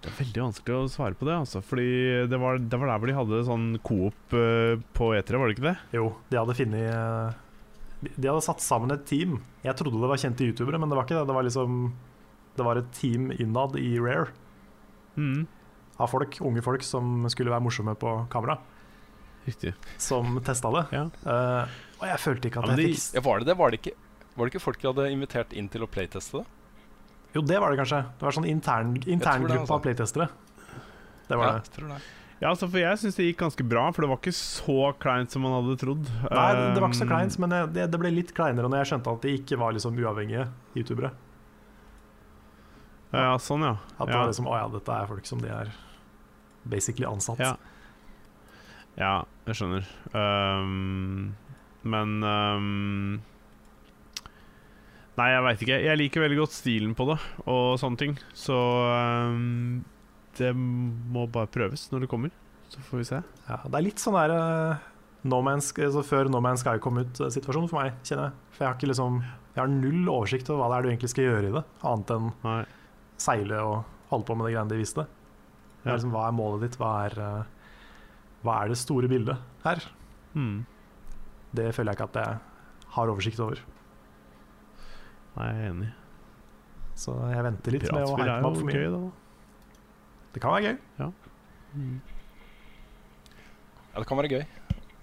det er veldig vanskelig å svare på det, altså. Fordi det var, det var der hvor de hadde sånn coop eh, på E3, var det ikke det? Jo, de hadde funnet eh, de- De hadde satt sammen et team. Jeg trodde det var kjente youtubere, men det var ikke det. Det var liksom Det var et team innad i Rare Mm, av folk, unge folk som skulle være morsomme på kamera, riktig. som testa det. Ja. uh, og jeg følte ikke Ja, at men jeg fikk Ja, var det det? Var det, ikke, var det ikke folk de hadde invitert inn til å playteste det? Jo, det var det kanskje. Det var sånn intern, interngruppe altså. av playtestere. Det var ja, det. tror det. Ja, altså, for jeg syns det gikk ganske bra, for det var ikke så kleint som man hadde trodd. Nei, det var ikke så Um, kleint, men det, det ble litt kleinere når jeg skjønte at de ikke var liksom uavhengige youtubere. Ja, sånn, ja. At det var liksom Å ja, dette er folk som de er basically ansatt. Ja. ja, jeg skjønner. Um, Men um, Nei, jeg veit ikke. Jeg liker veldig godt stilen på det og sånne ting. Så um, det må bare prøves når det kommer. Så får vi se. Ja, det er litt sånn der uh, no Man's, altså Før No Man's Sky kom ut-situasjonen for meg, kjenner jeg. For jeg har ikke liksom Jeg har null oversikt over hva det er du egentlig skal gjøre i det, annet enn Nei. Seile og holde på med de greiene de visste. Ja. er liksom, hva er målet ditt? Hva er, eh, hva er det store bildet her? Mm. Det føler jeg ikke at jeg har oversikt over. Nei, jeg er enig. Så jeg venter litt med å hype meg opp for mye. Gøy, Det kan være gøy. Ja, det kan være gøy.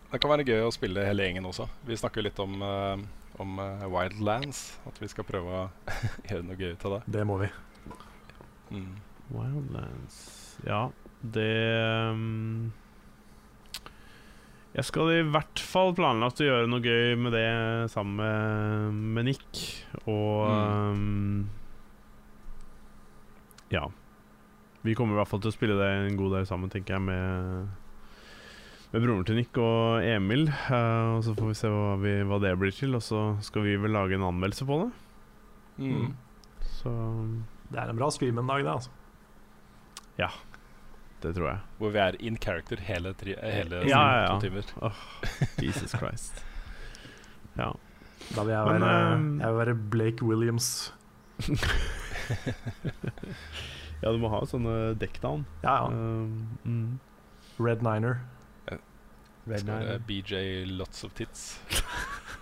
Det kan være gøy å spille hele gjengen også. Vi snakker jo litt om, uh, om uh, Wildlands. At vi skal prøve å gjøre noe gøy ut av det. Det må vi. Mm. Wildlands Ja, det um, Jeg skal i hvert fall planlagt å gjøre noe gøy med det sammen med, med Nick. Og um, Ja. Vi kommer i hvert fall til å spille det en god del sammen, tenker jeg, med med broren til Nick og Emil. Uh, og Så får vi se hva, vi, hva det blir til. Og så skal vi vel lage en anmeldelse på det. Mm. Så Det er en bra stream en dag, det. altså. det tror jeg. Hvor vi er in character hele, tri eh, hele Ja, ja, ja. to timer. Jesus Christ. Ja. Da vil jeg Men, være, ehm, jeg vil være Blake Williams. ja, du må ha sånne deckdown. Ja, ja. Um, mm. Red Niner. Red Skal være BJ Lots of Tits.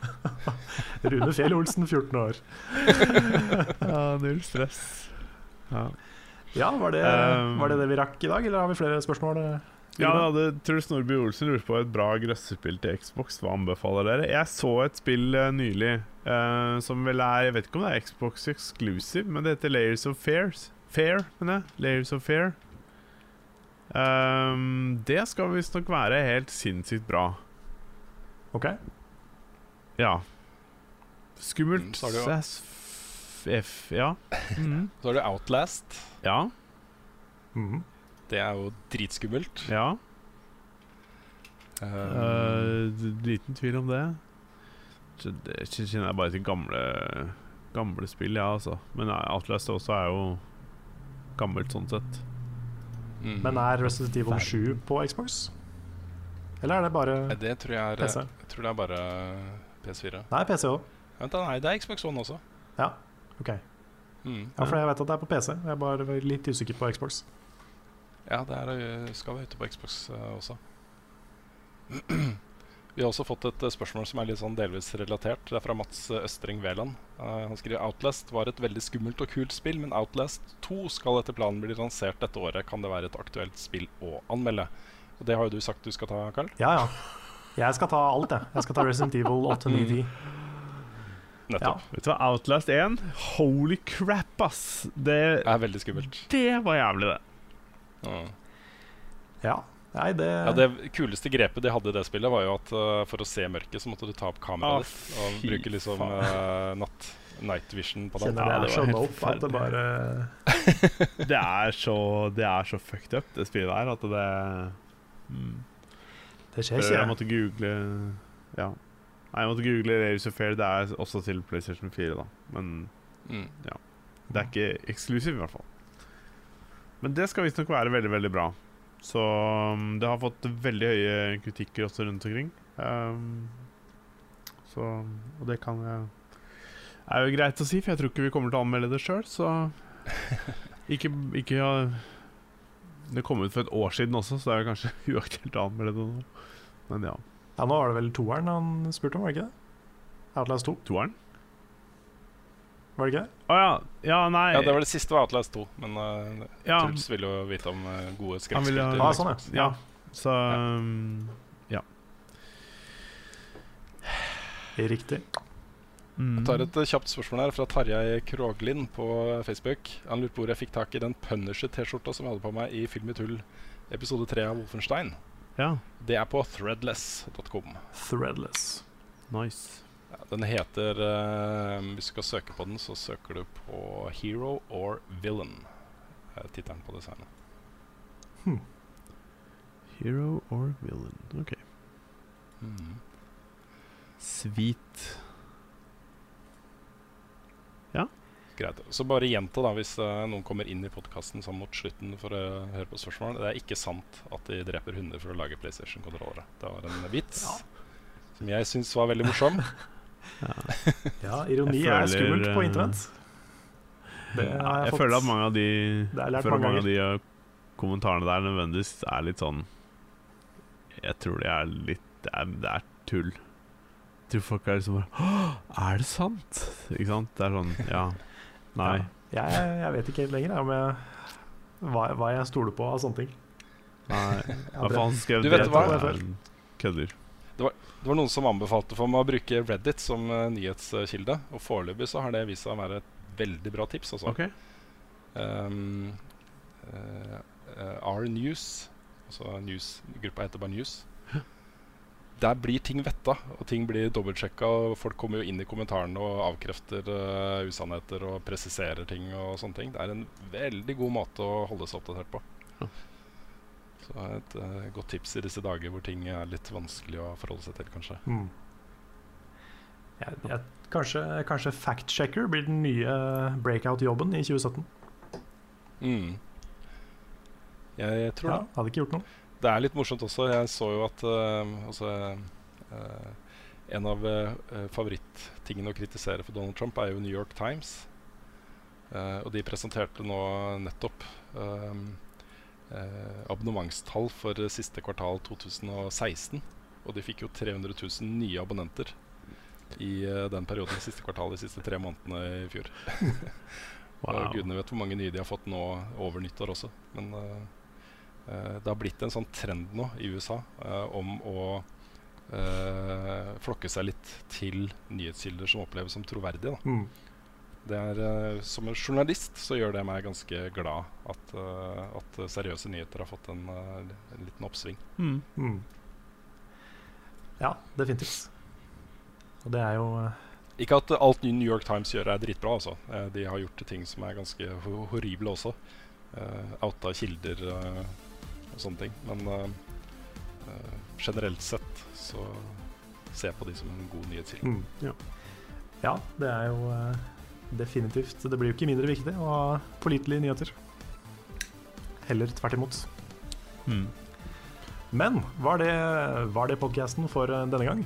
Rune Fjell Olsen, 14 år. Ja, null stress. Ja, Ja, var det, Um, var det det vi rakk i dag, eller har vi flere spørsmål? ja da det, Truls Nordby Olsen lurte på et bra grøssespill til Xbox. Hva anbefaler dere? Jeg så et spill uh, nylig uh, som vel er Jeg vet ikke om det er Xbox exclusive, men det heter Layers of Fairs. Fair, mener jeg. Layers of Fair. Um, det skal visstnok være helt sinnssykt bra. Ok, Ja. Skummelt. Mm, har du jo- as f- ja. Mm. Så har du Outlast. ja. Mm. Det er jo dritskummelt. Ja. Um, Uh, liten tvil om det. Det kjenner jeg bare til gamle Gamle spill, ja, altså. Men Outlast også er jo gammelt sånn sett. mm. Men er Resident Evil 7 på Xbox? Eller er det bare Det tror jeg er PC? Jeg tror det er bare PS4. Nei, PC òg. Vent da, nei, det er Xbox One også. Ja, ok. Mm. Ja, for jeg vet at det er på PC. Jeg er bare litt usikker på Xbox. Ja, det er, øh, skal være ute på Xbox øh, også. Vi har også fått et øh, spørsmål som er litt sånn delvis relatert. Det er fra Mats Østring Veland. Uh, han skriver Outlast var et veldig skummelt og kult spill, men Outlast 2 skal etter planen bli lansert dette året. Kan det være et aktuelt spill å anmelde? Og Det har jo du sagt du skal ta, Carl. Ja, ja. Jeg skal ta alt, jeg. Jeg skal ta Resident Evil 8, 9, 10. Nettopp. Vet du hva, Outlast 1 Holy crap, ass! Det, Det er veldig skummelt. det var jævlig, det. Mm. Ja. Nei, det, Ja, Det kuleste grepet de hadde i det spillet, var jo at uh, for å se mørket, så måtte du ta opp kameraet ah, ditt og bruke liksom øh, natt, night vision på det. kjenner Ja, det det er var så helt at det bare Det er så, det er så fucked up, det spillet der, at det mm. Det skjer ikke. Jeg måtte google Ja. Nei, jeg måtte google Layers of Fair. Det er også til PlayStation 4, da. Men Mm. det er ikke eksklusivt, i hvert fall. Men det skal visstnok være veldig, veldig bra. Så um, det har fått veldig høye kritikker også rundt omkring. Um, så Og det kan jeg er jo greit å si, for jeg tror ikke vi kommer til å anmelde det sjøl, så ikke, ikke ja, Det kom ut for et år siden også, så det er jo kanskje uaktuelt å anmelde det nå. Men ja. Ja, nå var det vel toeren han spurte om, var det ikke det? Outlast 2, Toeren? var det ikke det? Å ja. Ja, nei Ja, det var det siste var Outlast 2, men uh, ja, Truls ville jo vite om uh, gode Han Ja, skrekkspill. ha- Ah, sånn, ja. ja. Så um, Riktig. mm. Jeg tar et eh, kjapt spørsmål her fra Tarjei Kroglin på Facebook. Han lurte på hvor jeg fikk tak i den Punisher-T-skjorta som jeg hadde på meg i Film i tull episode 3 av Wolfenstein. Ja, Det er på threadless.com. Threadless. nice. Ja, den heter uh, Hvis du skal søke på den, så søker du på Hero or Villain. er Tittelen på designet. Hero or villain. OK. Mm. Sweet. Greit. Så bare gjenta, da, hvis uh, noen kommer inn i podkasten sånn mot slutten for å høre på spørsmålene. Det er ikke sant at de dreper hunder for å lage PlayStation-kontrollere. Det var en vits som jeg syns var veldig morsom. Ja, ironi føler, er skummelt på føler, internett. Det har jeg jeg, fått føler at mange av de mange mange av de uh, kommentarene der nødvendigvis er litt sånn Jeg tror de er litt Det er, det er tull. Jeg tror folk er liksom bare «Åh, Er det sant? Ikke sant? Det er sånn Ja. Nei. Ja, jeg, jeg vet ikke helt lenger jeg, om jeg, hva, hva jeg stoler på av sånne ting. Nei. Hva faen skrev Du vet det? hva? Det var, Kødder. Det var noen som anbefalte for meg å bruke Reddit som uh, nyhetskilde. Og foreløpig så har det vist seg å være et veldig bra tips. Altså. OK. Um, uh, uh, R-News, altså news-gruppa heter bare News. Der blir ting vetta, og ting blir dobbeltsjekka. Og folk kommer jo inn i kommentarene og avkrefter uh, usannheter og presiserer ting. og sånne ting Det er en veldig god måte å holde seg oppdatert på. Ja. Så et uh, godt tips i disse dager hvor ting er litt vanskelig å forholde seg til, kanskje. Mm. Jeg, jeg, kanskje kanskje fact-checker blir den nye breakout-jobben i 2017. Mm. Jeg, jeg tror Ja, det. hadde ikke gjort noe. Det er litt morsomt også. Jeg så jo at eh, altså, eh, En av uh, favorittingene å kritisere for Donald Trump er jo New York Times. Eh, og de presenterte nå nettopp eh, eh, abonnementstall for eh, siste kvartal 2016. Og de fikk jo 300 000 nye abonnenter i uh, den perioden, siste kvartal, de siste tre månedene i fjor. Wow. Og gudene vet hvor mange nye de har fått nå over nyttår også. Men eh, eh, det har blitt en sånn trend nå i USA eh, om å eh, flokke seg litt til nyhetskilder som oppleves som troverdige. Da. Mm. Det er, eh, som en journalist så gjør det meg ganske glad at, eh, at seriøse nyheter har fått en, eh, en liten oppsving. Mm. Mm. Ja, definitivt. Og det er jo eh, Ikke at alt New York Times gjør er dritbra, altså. Eh, de har gjort ting som er ganske horrible også. Uh, outa kilder eh, og sånne ting. Men uh, generelt sett så ser jeg på de som en god nyhetskilde. mm. Ja. ja, det er jo uh, definitivt Det blir jo ikke mindre viktig å ha pålitelige nyheter. Heller tvert imot. Mm. Men var det, var det podkasten for denne gang?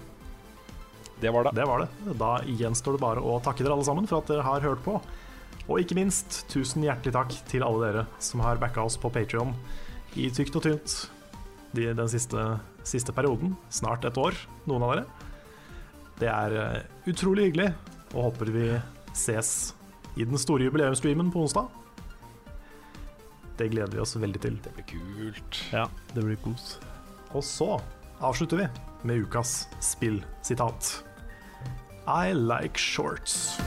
Det var det. Det var det. Da gjenstår det bare å takke dere alle sammen for at dere har hørt på. Og ikke minst, tusen hjertelig takk til alle dere som har backa oss på Patrion i tykt og tynt de, den siste, siste perioden. Snart et år, noen av dere. Det er eh, utrolig hyggelig, og håper vi ses i den store jubileumsstreamen på onsdag. Det gleder vi oss veldig til. Det blir kult. Ja, det blir kos. Og så avslutter vi med ukas spillsitat. I like shorts.